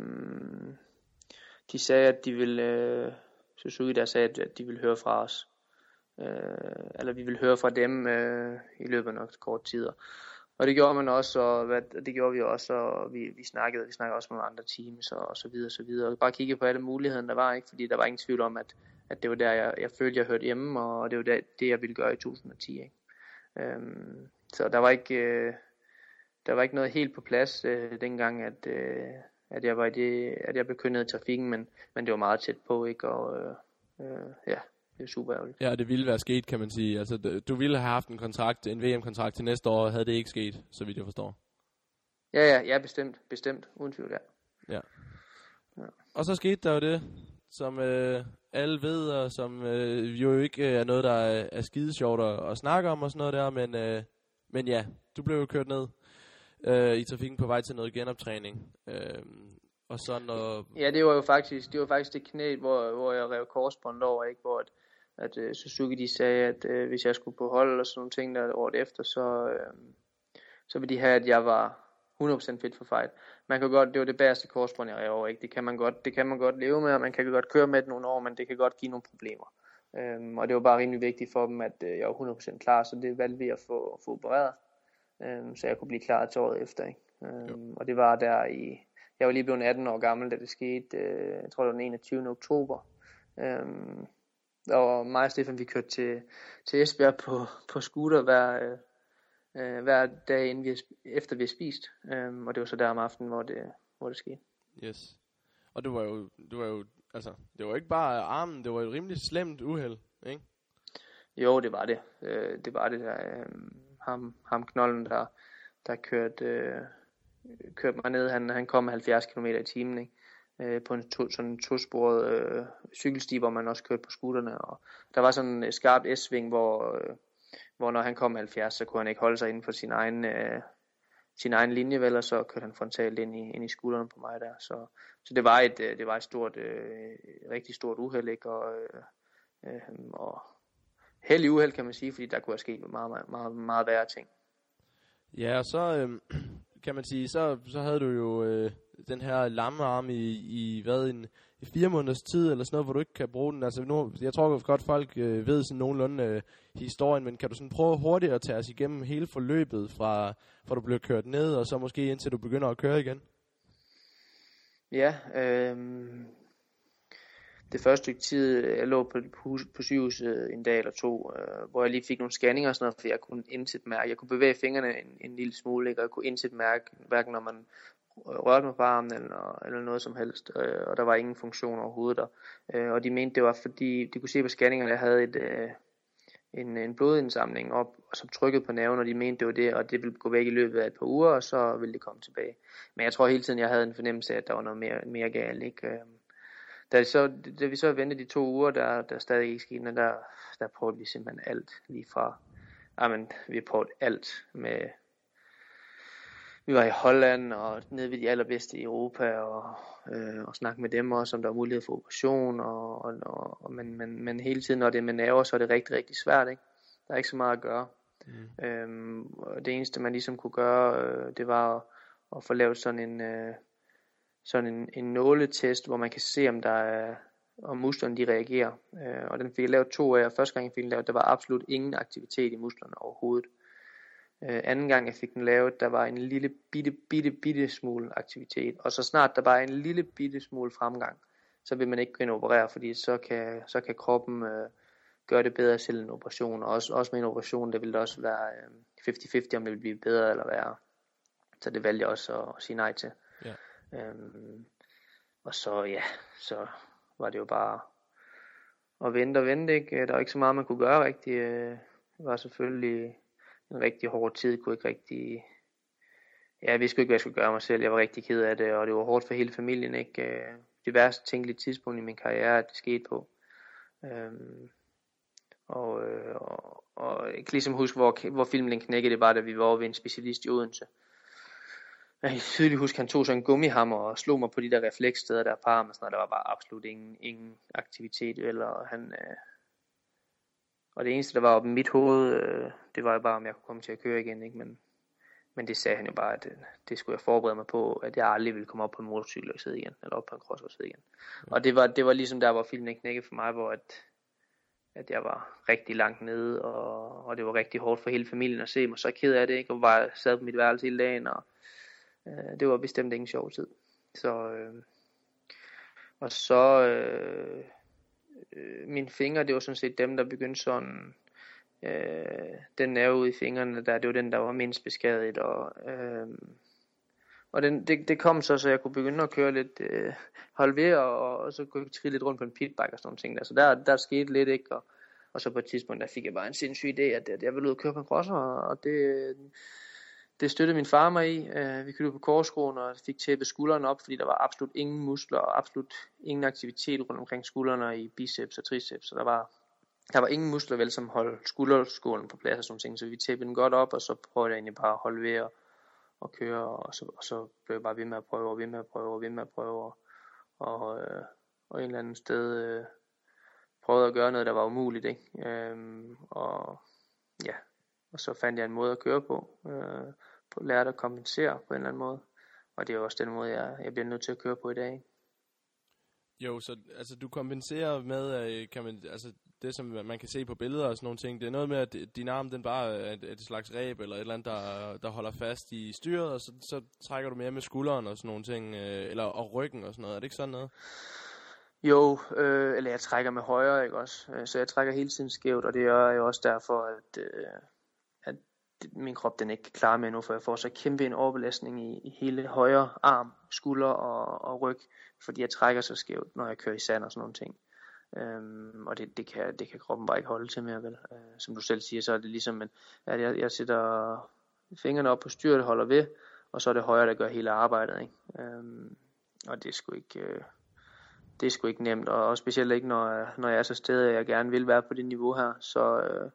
de sagde, at de ville... Øh, Suzuki der sagde, at de ville høre fra os øh, eller vi vil høre fra dem øh, i løbet af nok kort tid. Og det gjorde man også, og hvad, det gjorde vi også, og vi, vi snakkede, vi snakkede også med andre teams og, og så videre, og så videre. Og bare kigge på alle muligheder, der var, ikke? fordi der var ingen tvivl om, at, at det var der, jeg, jeg følte, jeg hørte hjemme, og det var der, det, jeg ville gøre i 2010. Ikke? Øhm, så der var ikke, øh, der var ikke noget helt på plads øh, dengang, at, øh, at jeg var i det, at jeg blev kønnet i trafikken, men, men det var meget tæt på, ikke? Og øh, øh, ja, det er super ærgerligt. Ja, det ville være sket, kan man sige. Altså, du ville have haft en kontrakt, en VM-kontrakt til næste år, havde det ikke sket, så vidt jeg forstår. Ja, ja, ja, bestemt, bestemt, uden tvivl, ja. ja. ja. Og så skete der jo det, som øh, alle ved, og som øh, jo ikke øh, er noget, der er, er skide sjovt at, at snakke om og sådan noget der, men, øh, men ja, du blev jo kørt ned. øh, i trafikken på vej til noget genoptræning. Øh, og så når... Ja, det var jo faktisk det, var faktisk det knæ, hvor, hvor jeg rev korsbånd over, ikke? hvor at, at uh, Suzuki de sagde, at uh, hvis jeg skulle på hold og sådan nogle ting der året efter, så, uh, så ville de have, at jeg var 100% fit for fight. Man kan godt, det var det bedste korsbånd, jeg over, ikke? Det kan man godt, det kan man godt leve med, og man kan godt køre med det nogle år, men det kan godt give nogle problemer. Um, og det var bare rimelig vigtigt for dem, at uh, jeg var 100% klar, så det valgte vi at få, få opereret, um, så jeg kunne blive klar til året efter. Ikke? Um, og det var der i, jeg var lige blevet 18 år gammel, da det skete, uh, jeg tror det var den 21. oktober. Um, og mig og Stefan, vi kørte til, til Esbjerg på, på scooter hver, uh, hver dag, inden vi, efter vi har spist. Um, og det var så der om aftenen, hvor det, hvor det skete. Yes. Og det var jo, det var jo, altså, det var ikke bare armen, det var jo et rimelig slemt uheld, ikke? Jo, det var det. Uh, det var det der. Uh, ham, ham knolden, der, der kørte, uh, kørte mig ned, han, han kom 70 km i timen, ikke? Uh, på en to, sådan en tosporet øh, cykelsti, hvor man også kørte på scooterne. Og der var sådan en skarpt S-sving, hvor, øh, hvor når han kom 70, så kunne han ikke holde sig inden for sin egen, øh, sin egen linje, vel, og så kørte han frontalt ind i, ind i skuldrene på mig der. Så, så det var et, øh, det var et stort, øh, rigtig stort uheld, ikke? Og, øh, øh, og heldig uheld, kan man sige, fordi der kunne have sket meget, meget, meget, meget værre ting. Ja, og så øh, *clears throat* kan man sige, så, så havde du jo øh, den her lammearm i, i hvad, en, i fire måneders tid, eller sådan noget, hvor du ikke kan bruge den. Altså, nu, jeg tror godt, folk øh, ved sådan nogenlunde øh, historien, men kan du sådan prøve hurtigt at tage os igennem hele forløbet, fra, fra du blev kørt ned, og så måske indtil du begynder at køre igen? Ja, øh, det første stykke tid, jeg lå på, på, på sygehuset en dag eller to, øh, hvor jeg lige fik nogle scanninger og sådan noget, for jeg kunne indsætte mærke. Jeg kunne bevæge fingrene en, en lille smule, ikke? og jeg kunne indsætte mærke, hverken når man rørte mig på armen eller, eller noget som helst, øh, og der var ingen funktion overhovedet der. Øh, og de mente, det var fordi, de kunne se på scanningerne, at jeg havde et, øh, en, en blodindsamling op, som trykkede på nerven, og de mente, det var det, og det ville gå væk i løbet af et par uger, og så ville det komme tilbage. Men jeg tror hele tiden, jeg havde en fornemmelse af, at der var noget mere, mere galt. Ikke? Øh, da, så, da vi så ventede de to uger, der, der stadig ikke skete, der, der prøvede vi simpelthen alt lige fra, jamen, vi prøvede alt med, vi var i Holland og nede ved de allerbedste i Europa og, øh, og snakke med dem også, om der var mulighed for operation, og, og, og, men, men, men hele tiden, når det er med nerver, så er det rigtig, rigtig svært, ikke? Der er ikke så meget at gøre. Mm. Øhm, og det eneste, man ligesom kunne gøre, øh, det var at, at få lavet sådan en, øh, sådan en, en nåletest, hvor man kan se, om der er, om musklerne de reagerer. Øh, og den fik jeg lavet to af, og første gang jeg fik den lavet, der var absolut ingen aktivitet i musklerne overhovedet. Øh, anden gang jeg fik den lavet, der var en lille bitte, bitte, bitte smule aktivitet. Og så snart der var en lille bitte smule fremgang, så vil man ikke og operere, fordi så kan, så kan kroppen øh, gøre det bedre selv en operation. Og også, også med en operation, det ville også være øh, 50-50, om det ville blive bedre eller værre. Så det valgte jeg også at, at sige nej til. Ja. Øhm, og så ja, så var det jo bare at vente og vente, ikke? Der var ikke så meget, man kunne gøre rigtigt. Det var selvfølgelig en rigtig hård tid, kunne ikke rigtig... Ja, jeg vidste ikke, hvad jeg skulle gøre mig selv. Jeg var rigtig ked af det, og det var hårdt for hele familien, ikke? Øh, det værste tænkelige tidspunkt i min karriere, at det skete på. Øhm, og, øh, og, og jeg kan ligesom huske, hvor, hvor filmen den knækkede, det var, da vi var over ved en specialist i Odense. Jeg kan tydeligt huske, at han tog sådan en gummihammer og slog mig på de der reflekssteder der på armen, sådan, der var bare absolut ingen, ingen aktivitet, eller han, øh, og det eneste, der var oppe i mit hoved, øh, det var jo bare, om jeg kunne komme til at køre igen, ikke? Men, men det sagde han jo bare, at det, øh, det skulle jeg forberede mig på, at jeg aldrig ville komme op på en motorcykel og sidde igen, eller op på en cross og sidde igen. Mm. Og det var, det var ligesom der, hvor filmen knækkede for mig, hvor at, at jeg var rigtig langt nede, og, og det var rigtig hårdt for hele familien at se mig så ked af det, ikke? og var sad på mit værelse hele dagen, og øh, det var bestemt ingen sjov tid. Så, øh, og så, øh, øh, mine fingre, det var sådan set dem, der begyndte sådan, øh, den nerve ude i fingrene, der, det var den, der var mindst beskadiget, og, øh, og den, det, det kom så, så jeg kunne begynde at køre lidt, øh, holde ved, og, og så kunne jeg trille lidt rundt på en pitbike og sådan nogle ting der, så der, der skete lidt, ikke, og, og så på et tidspunkt, der fik jeg bare en sindssyg idé, at, at jeg ville ud og køre på en crosser, og det, det støttede min far mig i. Øh, vi kørte på korskroen og fik tæppet skuldrene op, fordi der var absolut ingen muskler og absolut ingen aktivitet rundt omkring skuldrene i biceps og triceps. Så der var, der var ingen muskler vel, som holdt skulderskålen på plads og sådan ting. Så vi tæppede den godt op, og så prøvede jeg egentlig bare at holde ved og, og køre, og så, og så blev jeg bare ved med at prøve, og ved med at prøve, og ved med at prøve, og, og, øh, og et eller andet sted øh, prøvede at gøre noget, der var umuligt, ikke? Øhm, og ja, og så fandt jeg en måde at køre på, øh, på lærte at kompensere på en eller anden måde, og det er også den måde, jeg, jeg bliver nødt til at køre på i dag. Jo, så altså, du kompenserer med, øh, kan man, altså, det som man kan se på billeder og sådan nogle ting, det er noget med, at din arm den bare er et, et slags ræb, eller et eller andet, der, der holder fast i styret, og så, så trækker du mere med skulderen og sådan nogle ting, øh, eller og ryggen og sådan noget. Er det ikke sådan noget? Jo, øh, eller jeg trækker med højre, ikke også? Øh, så jeg trækker hele tiden skævt, og det er jo også derfor, at, øh, at min krop den ikke kan klare mere nu, for jeg får så kæmpe en overbelastning i, i hele højre arm, skulder og, og ryg, fordi jeg trækker så skævt, når jeg kører i sand og sådan nogle ting. Øhm, og det, det, kan, det kan kroppen bare ikke holde til mere, vel? Øh, som du selv siger, så er det ligesom, at jeg, jeg sætter fingrene op på styret, holder ved, og så er det højre, der gør hele arbejdet, ikke? Øhm, og det er sgu ikke... Øh, det er sgu ikke nemt, og, og specielt ikke, når, når jeg er så sted, at jeg gerne vil være på det niveau her, så, øh,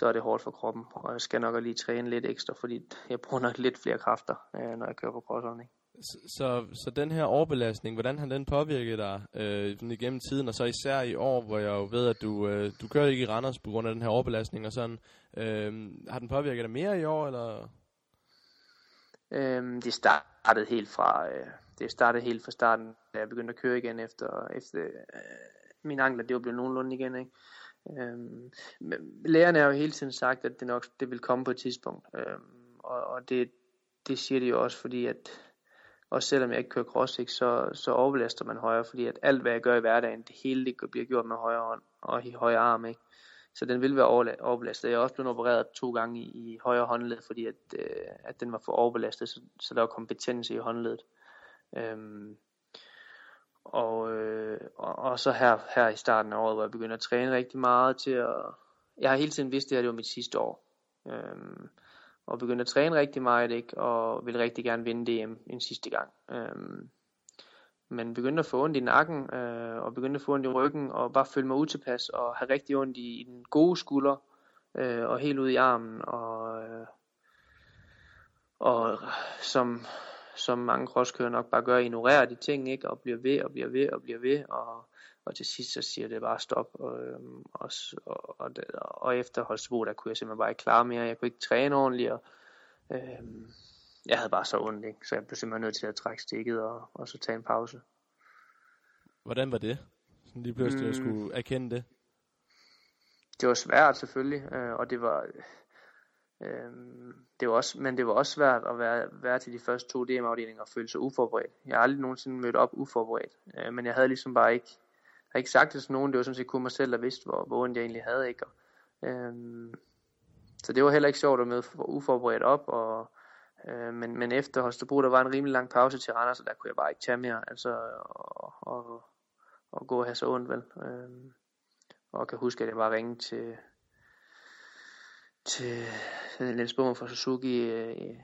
så er det hårdt for kroppen, og jeg skal nok lige træne lidt ekstra, fordi jeg bruger nok lidt flere kræfter, øh, når jeg kører på. Ikke? Så, så, så den her overbelastning, hvordan har den påvirket dig øh, igennem tiden, og så især i år, hvor jeg jo ved, at du, øh, du kører ikke i Randers på grund af den her overbelastning og sådan. Øh, har den påvirket dig mere i år, eller? Øhm, det startede helt fra, øh, det startede helt fra starten, da jeg begyndte at køre igen efter, efter øh, min ankler, det var blevet nogenlunde igen, ikke? Øhm, lærerne har jo hele tiden sagt, at det nok det vil komme på et tidspunkt, øhm, og, og det, det siger de jo også, fordi at også selvom jeg ikke kører cross, ikke, så, så overbelaster man højre, fordi at alt hvad jeg gør i hverdagen, det hele det bliver gjort med højre hånd og i højre arm, ikke? Så den vil være overbelastet. Jeg er også blevet opereret to gange i, i højre håndled, fordi at, øh, at den var for overbelastet, så, så der var kompetence i håndledet. Øhm, og, øh, og, og så her, her i starten af året, hvor jeg begyndte at træne rigtig meget til at... Jeg har hele tiden vidst, at det her det var mit sidste år. Øhm, og begyndte at træne rigtig meget, ikke? og ville rigtig gerne vinde DM en sidste gang. Øhm, men begyndte at få ondt i nakken, øh, og begyndte at få ondt i ryggen, og bare føle mig utilpas, og have rigtig ondt i, i den gode skulder, øh, og helt ud i armen, og, øh, og som, som mange crosskører nok bare gør, ignorerer de ting, ikke, og bliver ved, og bliver ved, og bliver ved, og, og til sidst så siger det bare stop, og, øhm, og, og, og, og efter Holstebro, der kunne jeg simpelthen bare ikke klare mere, jeg kunne ikke træne ordentligt, og øhm, jeg havde bare så ondt, ikke? så jeg blev simpelthen nødt til at trække stikket, og, og så tage en pause. Hvordan var det? Sådan lige pludselig mm. at skulle erkende det? Det var svært selvfølgelig, øh, og det var, Øhm, det var også, men det var også svært at være, være til de første to DM-afdelinger og føle sig uforberedt. Jeg har aldrig nogensinde mødt op uforberedt, øh, men jeg havde ligesom bare ikke, jeg ikke sagt det til nogen. Det var sådan set kun mig selv, der vidste, hvor, hvor ondt jeg egentlig havde. Ikke? Og, øhm, så det var heller ikke sjovt at møde uforberedt op, og, øh, men, men efter Holstebro, der var en rimelig lang pause til Randers, så der kunne jeg bare ikke tage mere, altså, og, og, og gå og have så ondt, vel. Øhm, og kan huske, at jeg bare ringede til, til Niels Bummer fra Suzuki øh,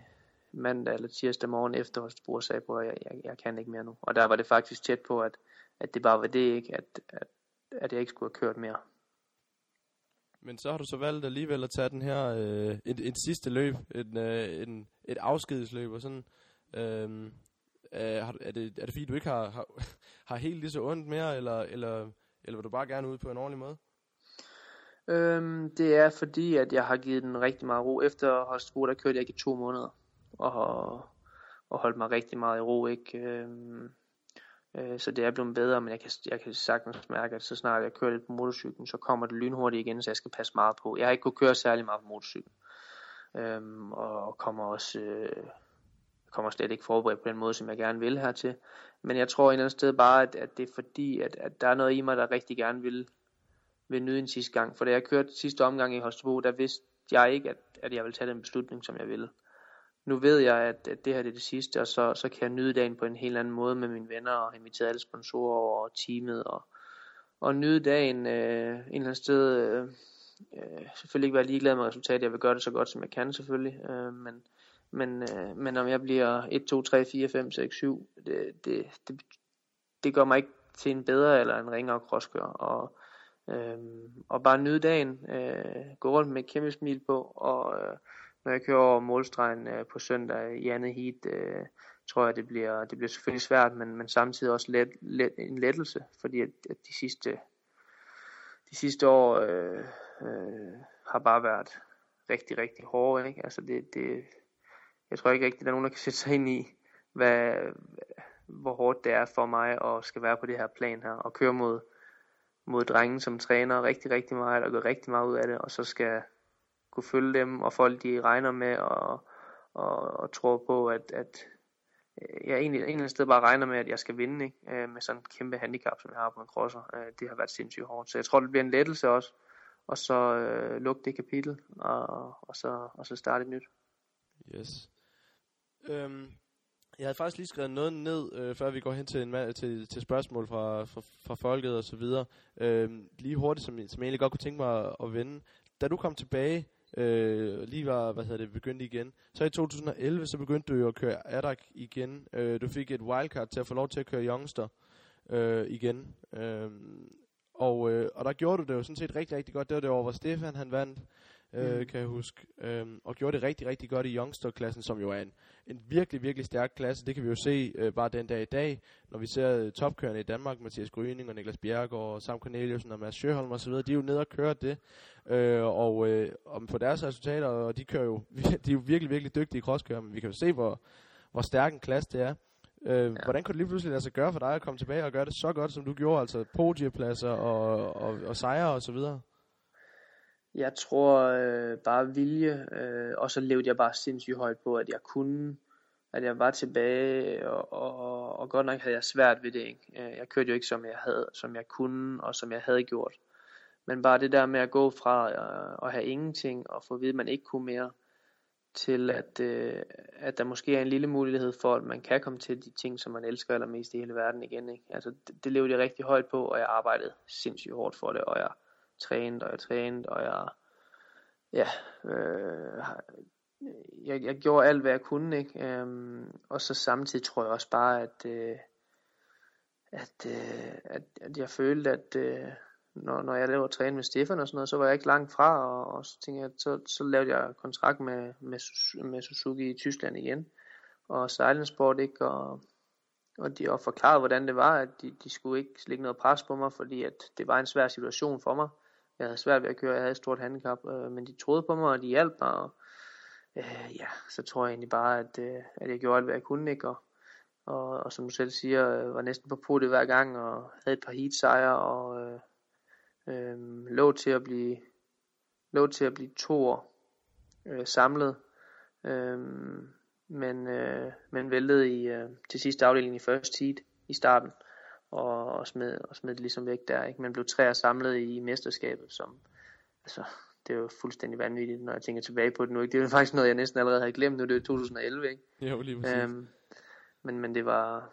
mandag eller tirsdag morgen efter Holstebro og sagde på, at jeg, jeg, jeg kan ikke mere nu. Og der var det faktisk tæt på, at, at det bare var det ikke, at, at, at jeg ikke skulle have kørt mere. Men så har du så valgt alligevel at tage den her, øh, et, et sidste løb, et, øh, en, et afskedsløb og sådan. Øh, øh er, det, er det fordi, du ikke har, har, *laughs* har helt lige så ondt mere, eller, eller, eller vil du bare gerne ud på en ordentlig måde? Øhm, det er fordi, at jeg har givet den rigtig meget ro. Efter Holstebro, der kørte jeg ikke i to måneder. Og, og holdt mig rigtig meget i ro, ikke? Øhm, øh, så det er blevet bedre, men jeg kan, jeg kan sagtens mærke, at så snart jeg kører lidt på motorcyklen, så kommer det lynhurtigt igen, så jeg skal passe meget på. Jeg har ikke kunnet køre særlig meget på motorcyklen. Øhm, og kommer også... Øh, kommer slet ikke forberedt på den måde, som jeg gerne vil hertil. Men jeg tror et eller andet sted bare, at, at det er fordi, at, at der er noget i mig, der rigtig gerne vil vil nyde en sidste gang. For da jeg kørte sidste omgang i Holstebro, der vidste jeg ikke, at, at jeg ville tage den beslutning, som jeg ville. Nu ved jeg, at, at det her det er det sidste, og så, så kan jeg nyde dagen på en helt anden måde med mine venner, og invitere alle sponsorer og teamet, og, og nyde dagen øh, en eller anden sted. Øh, øh, selvfølgelig ikke være ligeglad med resultatet, jeg vil gøre det så godt, som jeg kan selvfølgelig, øh, men, men, øh, men om jeg bliver 1, 2, 3, 4, 5, 6, 7, det, det, det, det gør mig ikke til en bedre eller en ringere crosskør, og Øh, og bare nyde dagen, øh, gå rundt med et kæmpe smil på, og øh, når jeg kører over målstregen øh, på søndag i andet heat, øh, tror jeg, det bliver, det bliver selvfølgelig svært, men, men samtidig også let, let, en lettelse, fordi at, at de sidste de sidste år øh, øh, har bare været rigtig, rigtig hårde. Ikke? Altså det, det, jeg tror ikke rigtig, der er nogen, der kan sætte sig ind i, hvad, hvor hårdt det er for mig at skal være på det her plan her, og køre mod, mod drengen, som træner rigtig, rigtig meget, og gør rigtig meget ud af det, og så skal kunne følge dem, og folk de regner med, og, og, og tror på, at, at øh, jeg egentlig en eller anden sted bare regner med, at jeg skal vinde, ikke? Øh, med sådan en kæmpe handicap, som jeg har på en crosser. Øh, det har været sindssygt hårdt. Så jeg tror, det bliver en lettelse også, og så øh, lukke det kapitel, og, og, så, og så starte et nyt. Yes. Øhm, jeg havde faktisk lige skrevet noget ned, øh, før vi går hen til, en, til, til spørgsmål fra, fra, fra folket og så videre. Øh, lige hurtigt, som, som jeg egentlig godt kunne tænke mig at, at vende. Da du kom tilbage, øh, lige var, hvad hedder det, begyndte igen. Så i 2011, så begyndte du jo at køre Adak igen. Øh, du fik et wildcard til at få lov til at køre Youngster øh, igen. Øh, og, øh, og der gjorde du det jo sådan set rigtig, rigtig godt. Det var det år, hvor Stefan han vandt øh, mm. kan jeg huske. Øhm, og gjorde det rigtig, rigtig godt i Youngster-klassen, som jo er en, en virkelig, virkelig stærk klasse. Det kan vi jo se øh, bare den dag i dag, når vi ser øh, topkørende i Danmark, Mathias Gryning og Niklas Bjergård og Sam Corneliusen og Mads Sjøholm osv., de er jo nede og kører det. Øh, og, øh, og på deres resultater, og de kører jo, *laughs* de er jo virkelig, virkelig dygtige crosskører, men vi kan jo se, hvor, hvor stærk en klasse det er. Øh, ja. Hvordan kunne det lige pludselig lade sig gøre for dig at komme tilbage og gøre det så godt, som du gjorde, altså podiepladser og, og, og sejre og så videre? Jeg tror øh, bare vilje, øh, og så levede jeg bare sindssygt højt på, at jeg kunne, at jeg var tilbage, og, og, og godt nok havde jeg svært ved det. Ikke? Øh, jeg kørte jo ikke som jeg havde, som jeg kunne, og som jeg havde gjort. Men bare det der med at gå fra øh, at have ingenting, og få at vide, at man ikke kunne mere, til at, øh, at der måske er en lille mulighed for, at man kan komme til de ting, som man elsker allermest i hele verden igen. Ikke? Altså, det, det levede jeg rigtig højt på, og jeg arbejdede sindssygt hårdt for det, og jeg trænet, og jeg trænede, og jeg, ja, øh, jeg, jeg gjorde alt, hvad jeg kunne, ikke? Øhm, og så samtidig tror jeg også bare, at, øh, at, øh, at, at jeg følte, at øh, når, når jeg lavede træne med Stefan og sådan noget, så var jeg ikke langt fra, og, og så tænkte jeg, så, så lavede jeg kontrakt med, med, med Suzuki i Tyskland igen, og Sport, ikke? Og, og de har forklaret, hvordan det var, at de, de skulle ikke lægge noget pres på mig, fordi at det var en svær situation for mig. Jeg havde svært ved at køre, jeg havde et stort handicap, øh, men de troede på mig, og de hjalp mig, og øh, ja, så tror jeg egentlig bare, at, øh, at jeg gjorde alt, hvad jeg kunne, ikke? Og, og, og som du selv siger, øh, var næsten på podiet hver gang, og havde et par heat sejre, og øh, øh, lå til at blive, lå til at blive to år øh, samlet, øh, men, øh, men væltede i, øh, til sidste afdeling i første heat i starten og, og, smed, og smed det ligesom væk der. Ikke? Man blev træer samlet i mesterskabet, som altså, det er jo fuldstændig vanvittigt, når jeg tænker tilbage på det nu. Ikke? Det er jo faktisk noget, jeg næsten allerede havde glemt nu, det er 2011, ikke? Jo, lige præcis. Øhm, men, men det var,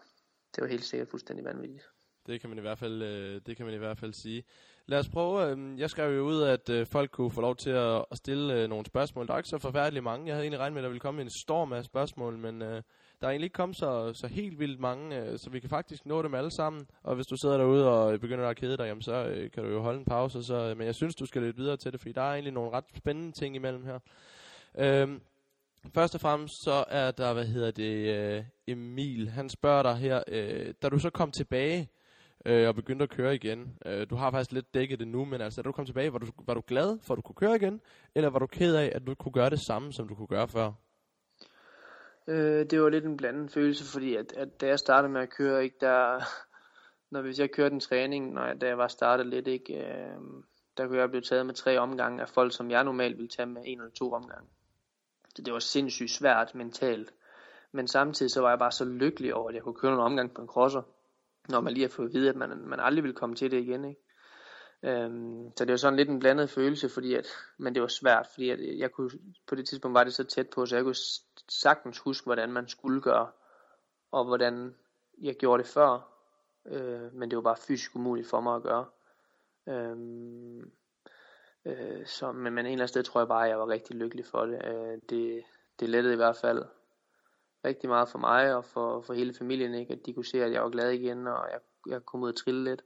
det var helt sikkert fuldstændig vanvittigt. Det kan man i hvert fald, øh, det kan man i hvert fald sige. Lad os prøve. Øh, jeg skrev jo ud, at øh, folk kunne få lov til at, at stille øh, nogle spørgsmål. Der er ikke så forfærdeligt mange. Jeg havde egentlig regnet med, at der ville komme en storm af spørgsmål, men øh, der er egentlig ikke kommet så, så helt vildt mange, øh, så vi kan faktisk nå dem alle sammen. Og hvis du sidder derude og begynder at kede dig, jamen, så øh, kan du jo holde en pause. Så, øh, men jeg synes, du skal lidt videre til det, fordi der er egentlig nogle ret spændende ting imellem her. Øhm, først og fremmest så er der, hvad hedder det, øh, Emil. Han spørger dig her, øh, da du så kom tilbage øh, og begyndte at køre igen. Øh, du har faktisk lidt dækket det nu, men altså, da du kom tilbage, var du, var du glad for, at du kunne køre igen? Eller var du ked af, at du kunne gøre det samme, som du kunne gøre før? Øh, det var lidt en blandet følelse, fordi at, at da jeg startede med at køre, ikke, der, *laughs* når hvis jeg kørte en træning, når jeg, da jeg var startet lidt, ikke, øh, der kunne jeg blive taget med tre omgange af folk, som jeg normalt ville tage med en eller to omgange. Så det var sindssygt svært mentalt. Men samtidig så var jeg bare så lykkelig over, at jeg kunne køre en omgang på en crosser, når man lige har fået at vide, at man, man aldrig vil komme til det igen. Ikke? Øhm, så det var sådan lidt en blandet følelse, fordi at, men det var svært, fordi at jeg kunne, på det tidspunkt var det så tæt på, så jeg kunne sagtens huske, hvordan man skulle gøre, og hvordan jeg gjorde det før, øh, men det var bare fysisk umuligt for mig at gøre. Øhm, øh, så, men, men en eller anden sted tror jeg bare, at jeg var rigtig lykkelig for det. Øh, det, det lettede i hvert fald rigtig meget for mig og for, for hele familien, ikke? at de kunne se, at jeg var glad igen, og jeg, jeg kom ud og trille lidt.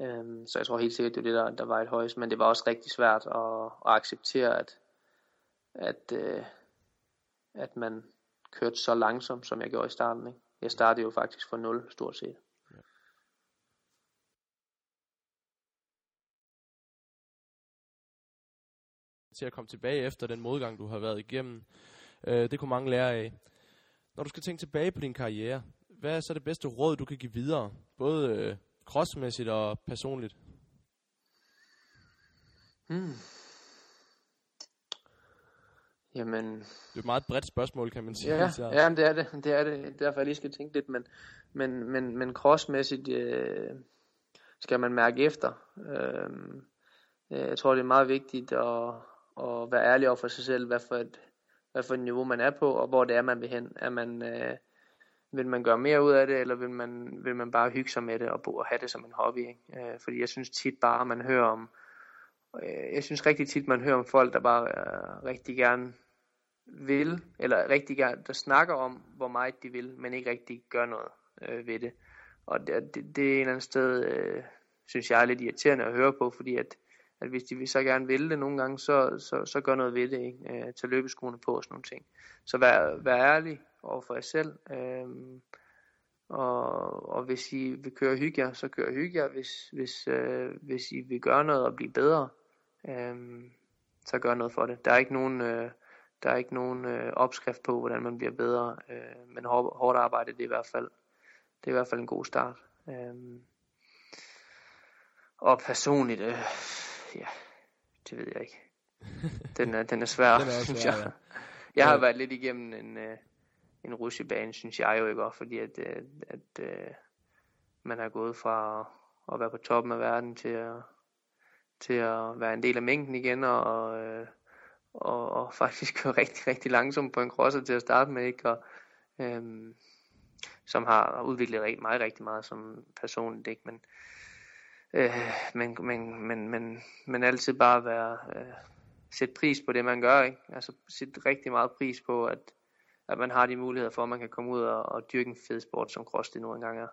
Øhm, så jeg tror helt sikkert, det var det, der, der var et højst, men det var også rigtig svært at, at acceptere, at, at, øh, at man kørte så langsomt, som jeg gjorde i starten. Ikke? Jeg startede jo faktisk fra 0 stort set. til at komme tilbage efter den modgang, du har været igennem. Øh, det kunne mange lære af. Når du skal tænke tilbage på din karriere, hvad er så det bedste råd, du kan give videre? Både øh, crossmæssigt og personligt. Hmm. Jamen, Det er et meget bredt spørgsmål, kan man sige. ja, så. ja, det er det. Det er det. Derfor jeg lige skal tænke lidt, men, men, men, men crossmæssigt øh, skal man mærke efter. Øh, øh, jeg tror, det er meget vigtigt at, at være ærlig over for sig selv, hvad for et, hvad for et niveau man er på, og hvor det er, man vil hen. Er man, øh, vil man gøre mere ud af det, eller vil man, vil man bare hygge sig med det og, bo, og have det som en hobby? Ikke? Øh, fordi jeg synes tit bare, man hører om, øh, jeg synes rigtig tit, man hører om folk, der bare øh, rigtig gerne vil, eller rigtig gerne, der snakker om, hvor meget de vil, men ikke rigtig gør noget øh, ved det. Og det, det, det er en eller anden sted, øh, synes jeg er lidt irriterende at høre på, fordi at, at hvis de vil så gerne vil det nogle gange, så, så, så gør noget ved det, ikke? Øh, tag løbeskoene på og sådan nogle ting. Så vær, vær ærlig over for jer selv, øh, og, og hvis I vil køre hygge så kør hygge. Hvis, hvis, øh, hvis I vil gøre noget og blive bedre, øh, så gør noget for det. Der er ikke nogen, øh, der er ikke nogen øh, opskrift på, hvordan man bliver bedre, øh, men hår, hårdt arbejde, det er i hvert fald, det er i hvert fald en god start. Øh, og personligt, øh, ja, det ved jeg ikke. *laughs* Den er, den er svær, Den er også synes svær, jeg. ja. Jeg har været lidt igennem en, øh, en rushebane, synes jeg jo ikke også, fordi at, øh, at, at man har gået fra at være på toppen af verden til at, til at være en del af mængden igen, og, og, og *laughs* faktisk køre rigtig, rigtig langsomt på en crosser til at starte med, ikke? Og, øhm, som har udviklet rigtig, mig rigtig meget som personligt, ikke? Men, øh, men, men, men, men, men altid bare være, øh, sætte pris på det, man gør, ikke? Altså sætte rigtig meget pris på, at, at man har de muligheder for, at man kan komme ud og, og dyrke en fed sport, som cross det nu engang er.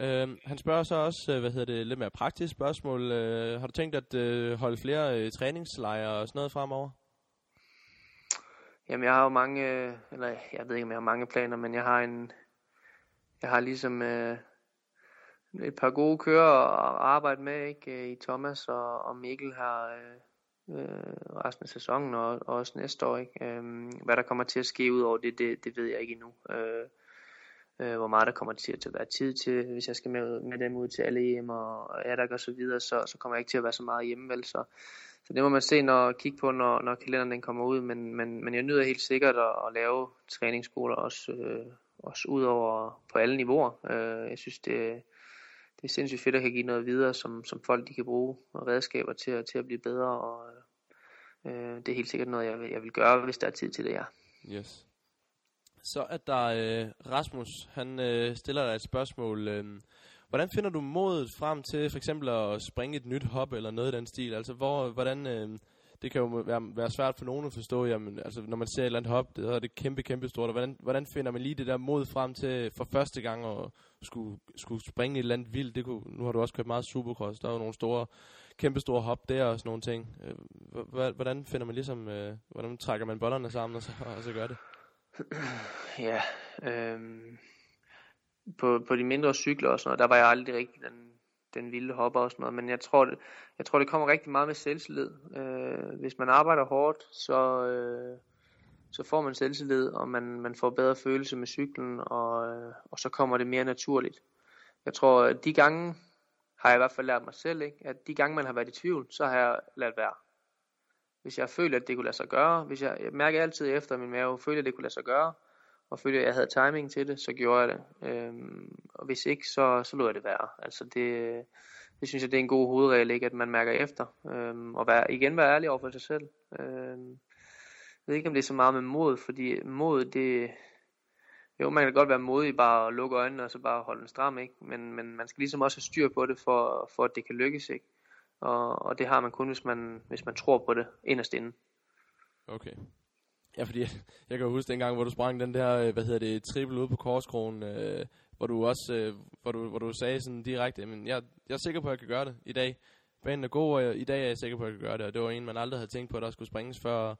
Øhm, han spørger så også, øh, hvad hedder det, lidt mere praktisk spørgsmål. Øh, har du tænkt at øh, holde flere øh, træningslejre og sådan noget fremover? Jamen, jeg har jo mange, øh, eller jeg ved ikke, om jeg har mange planer, men jeg har en, jeg har ligesom øh, et par gode kører at arbejde med, ikke? Øh, I Thomas og, og Mikkel her øh, øh, resten af sæsonen og, og også næste år, ikke? Øh, hvad der kommer til at ske ud over det, det, det ved jeg ikke endnu. Øh, øh, hvor meget der kommer til at være tid til, hvis jeg skal med, med dem ud til alle EM og, og Adak og så videre, så, så kommer jeg ikke til at være så meget hjemme, vel? Så, så det må man se når kigge på, når, når kalenderen den kommer ud, men, men, men jeg nyder helt sikkert at, at lave træningsskoler også, øh, også ud over på alle niveauer. Øh, jeg synes, det, det er sindssygt fedt at kan give noget videre, som, som folk de kan bruge og redskaber til, at- til at blive bedre, og øh, det er helt sikkert noget, jeg vil, jeg vil gøre, hvis der er tid til det, ja. Yes. Så er der øh, Rasmus, han øh, stiller dig et spørgsmål. Øh, hvordan finder du modet frem til for eksempel at springe et nyt hop eller noget i den stil? Altså, hvor, hvordan, øh, det kan jo være, være svært for nogen at forstå, jamen, altså, når man ser et eller andet hop, det er det kæmpe, kæmpe stort. Og hvordan, hvordan finder man lige det der mod frem til for første gang at skulle, skulle springe et eller andet vildt? Det kunne, nu har du også kørt meget supercross, der er jo nogle store, kæmpe store hop der og sådan nogle ting. Øh, hvordan finder man ligesom, øh, hvordan trækker man bollerne sammen og så, og så gør det? *clears throat* Ja, øhm, på, på de mindre cykler og sådan noget, der var jeg aldrig rigtig den, den vilde hopper og sådan noget, men jeg tror, det, jeg tror, det kommer rigtig meget med selvtillid. Øh, hvis man arbejder hårdt, så, øh, så får man selvtillid, og man, man får bedre følelse med cyklen, og, øh, og så kommer det mere naturligt. Jeg tror, at de gange har jeg i hvert fald lært mig selv, ikke? at de gange, man har været i tvivl, så har jeg ladt være. Hvis jeg føler, at det kunne lade sig gøre, hvis jeg, jeg mærker altid efter min mave, føler, at det kunne lade sig gøre, og følte, at jeg havde timing til det, så gjorde jeg det. Øhm, og hvis ikke, så, så lod jeg det være. Altså det, det synes jeg, det er en god hovedregel, ikke? at man mærker efter. Øhm, og være, igen være ærlig over for sig selv. Øhm, jeg ved ikke, om det er så meget med mod, fordi mod, det... Jo, man kan godt være modig bare at lukke øjnene og så bare holde den stram, ikke? Men, men man skal ligesom også have styr på det, for, for at det kan lykkes, ikke? Og, og det har man kun, hvis man, hvis man tror på det inderst inde. Okay. Ja, fordi *laughs* jeg kan huske dengang, hvor du sprang den der, øh, hvad hedder det, triple ud på korskrogen, øh, hvor du også, øh, hvor du, hvor du sagde sådan direkte, men jeg, jeg er sikker på, at jeg kan gøre det i dag. Banen er god, og jeg, i dag er jeg sikker på, at jeg kan gøre det, og det var en, man aldrig havde tænkt på, at der skulle springes før.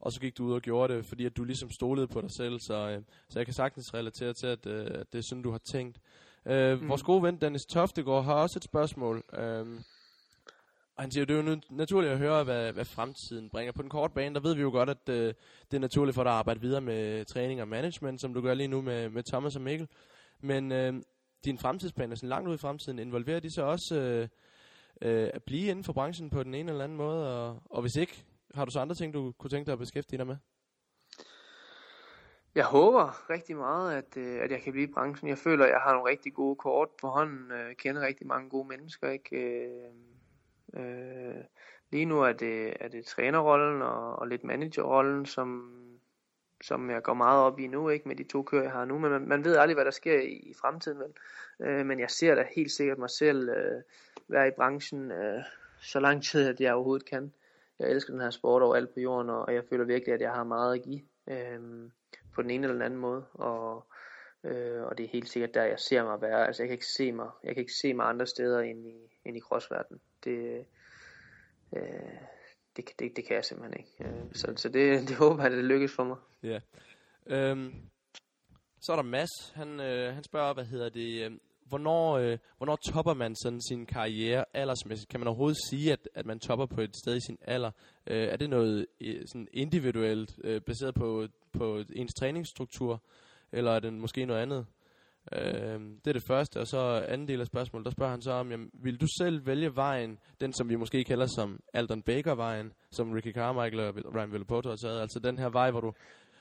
og så gik du ud og gjorde det, fordi at du ligesom stolede på dig selv, så, øh, så jeg kan sagtens relatere til, at, øh, at det er sådan, du har tænkt. Øh, mm. Vores gode ven Dennis Toftegård har også et spørgsmål. Øh, og han siger, det er jo naturligt at høre, hvad, hvad fremtiden bringer. På den korte bane, der ved vi jo godt, at øh, det er naturligt for dig at arbejde videre med træning og management, som du gør lige nu med, med Thomas og Mikkel. Men øh, din fremtidsplan er sådan langt ud i fremtiden. Involverer de så også øh, øh, at blive inden for branchen på den ene eller anden måde? Og, og hvis ikke, har du så andre ting, du kunne tænke dig at beskæftige dig med? Jeg håber rigtig meget, at, øh, at jeg kan blive i branchen. Jeg føler, at jeg har nogle rigtig gode kort på hånden. Øh, kender rigtig mange gode mennesker. Ikke? Øh, øh, lige nu er det, er det trænerrollen og, og lidt managerrollen, som, som jeg går meget op i nu, ikke med de to kører, jeg har nu. Men man, man ved aldrig, hvad der sker i, i fremtiden, vel? Øh, men jeg ser da helt sikkert mig selv øh, være i branchen øh, så lang tid, at jeg overhovedet kan. Jeg elsker den her sport over alt på jorden, og, og jeg føler virkelig, at jeg har meget at give øh, på den ene eller den anden måde. Og, øh, og det er helt sikkert der, jeg ser mig være. Altså, jeg kan ikke se mig, jeg kan ikke se mig andre steder end i, end i crossverden. Det, øh, det, det, det kan jeg simpelthen ikke. Øh, så så det, det håber jeg, at det lykkes for mig. Ja. Øhm, så er der Mads. Han, øh, han spørger, hvad hedder det... Øh, hvornår, øh, hvornår topper man sådan sin karriere aldersmæssigt? Kan man overhovedet sige, at, at man topper på et sted i sin alder? Øh, er det noget øh, sådan individuelt, øh, baseret på, på ens træningsstruktur? Eller er det måske noget andet? Øh, det er det første, og så anden del af spørgsmålet, der spørger han så om, jamen, vil du selv vælge vejen, den som vi måske kalder som Alton Baker-vejen, som Ricky Carmichael og Ryan Villapoto har taget, altså den her vej, hvor du,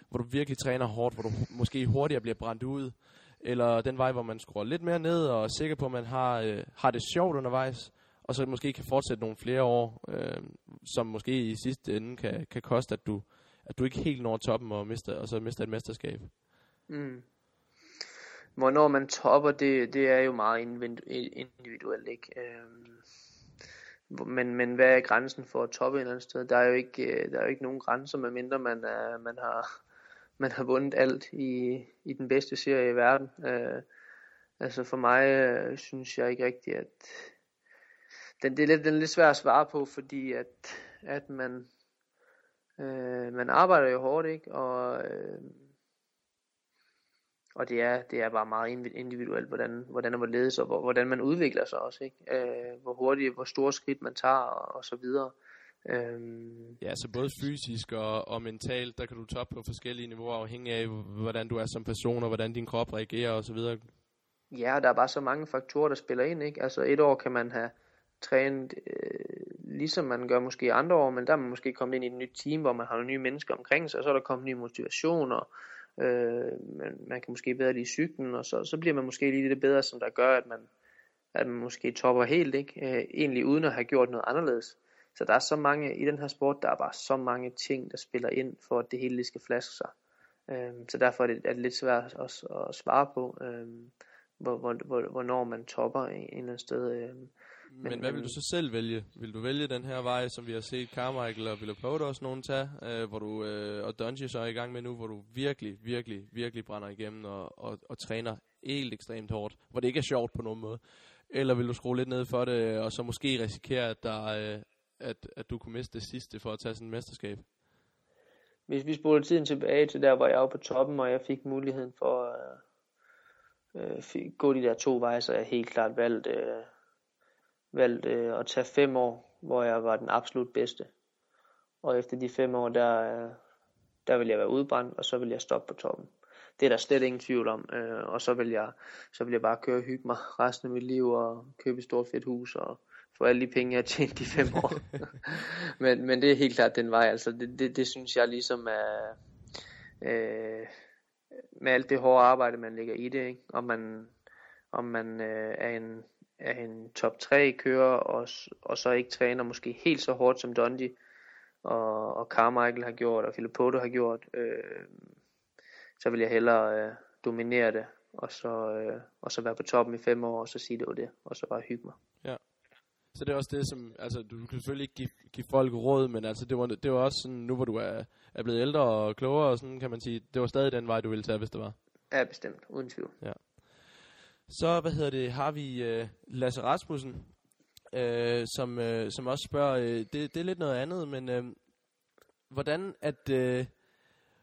hvor du virkelig træner hårdt, hvor du måske hurtigere bliver brændt ud, eller den vej, hvor man skruer lidt mere ned og er sikker på, at man har, øh, har det sjovt undervejs, og så måske kan fortsætte nogle flere år, øh, som måske i sidste ende kan, kan koste, at du, at du ikke helt når toppen og, mister, og så mister et mesterskab. Mm hvornår man topper, det, det er jo meget individuelt, ikke? Øhm, men, men hvad er grænsen for at toppe et eller andet sted? Der er jo ikke, øh, der er jo ikke nogen grænser, medmindre man, er, man, har, *laughs* man har vundet alt i, i den bedste serie i verden. Øh, altså for mig øh, synes jeg ikke rigtigt, at den, det er lidt, den er lidt svært at svare på, fordi at, at man, øh, man arbejder jo hårdt, ikke? Og øh, og det er, det er bare meget individuelt, hvordan, hvordan man ledes, og hvordan man udvikler sig også. Ikke? Øh, hvor hurtigt, hvor store skridt man tager, og, og så videre. Øhm. Ja, så både fysisk og, og mentalt, der kan du toppe på forskellige niveauer, afhængig af, hvordan du er som person, og hvordan din krop reagerer og så videre. Ja, der er bare så mange faktorer, der spiller ind. Ikke? Altså et år kan man have trænet, øh, ligesom man gør måske andre år, men der er man måske kommet ind i et nyt team, hvor man har nogle nye mennesker omkring sig, og så er der kommet ny motivation, og øh, man, man kan måske bedre lide cyklen, og så, så bliver man måske lige lidt bedre, som der gør, at man, at man måske topper helt, ikke? Øh, egentlig uden at have gjort noget anderledes. Så der er så mange, i den her sport, der er bare så mange ting, der spiller ind, for at det hele lige skal flaske sig. Øh, så derfor er det, er det lidt svært at, at, svare på, øh, hvor, hvor, hvor, hvornår man topper en eller anden sted. Øh, men, men hvad vil du så selv vælge? Vil du vælge den her vej, som vi har set Carmichael og Villapoto også nogen tage, øh, hvor du, øh, og Dungy så er i gang med nu, hvor du virkelig, virkelig, virkelig brænder igennem og, og, og træner helt ekstremt hårdt, hvor det ikke er sjovt på nogen måde? Eller vil du skrue lidt ned for det, og så måske risikere, at, der, øh, at, at du kunne miste det sidste for at tage sådan et mesterskab? Hvis vi spoler tiden tilbage til der, hvor jeg var på toppen, og jeg fik muligheden for at øh, gå de der to veje, så jeg helt klart valgt øh, valgt øh, at tage fem år, hvor jeg var den absolut bedste. Og efter de fem år, der, der vil jeg være udbrændt, og så vil jeg stoppe på toppen. Det er der slet ingen tvivl om. Øh, og så vil, jeg, så vil jeg bare køre og hygge mig resten af mit liv og købe et stort fedt hus og få alle de penge, jeg har tjent de fem år. *laughs* men, men det er helt klart den vej. Altså, det, det, det synes jeg ligesom er... Øh, med alt det hårde arbejde, man lægger i det, ikke? om man, om man øh, er en er en top 3 kører, og, og så ikke træner måske helt så hårdt som Dundee, og, og Carmichael har gjort, og Filippoto har gjort, øh, så vil jeg hellere øh, dominere det, og så, øh, og så være på toppen i fem år, og så sige det var det, og så bare hygge mig. Ja. Så det er også det, som, altså du kan selvfølgelig ikke give, give folk råd, men altså det var, det var også sådan, nu hvor du er, er blevet ældre og klogere, og sådan kan man sige, det var stadig den vej, du ville tage, hvis det var. Ja, bestemt, uden tvivl. Ja. Så, hvad hedder det, har vi øh, Lasse Rasmussen, øh, som, øh, som også spørger, øh, det, det er lidt noget andet, men øh, hvordan, at, øh,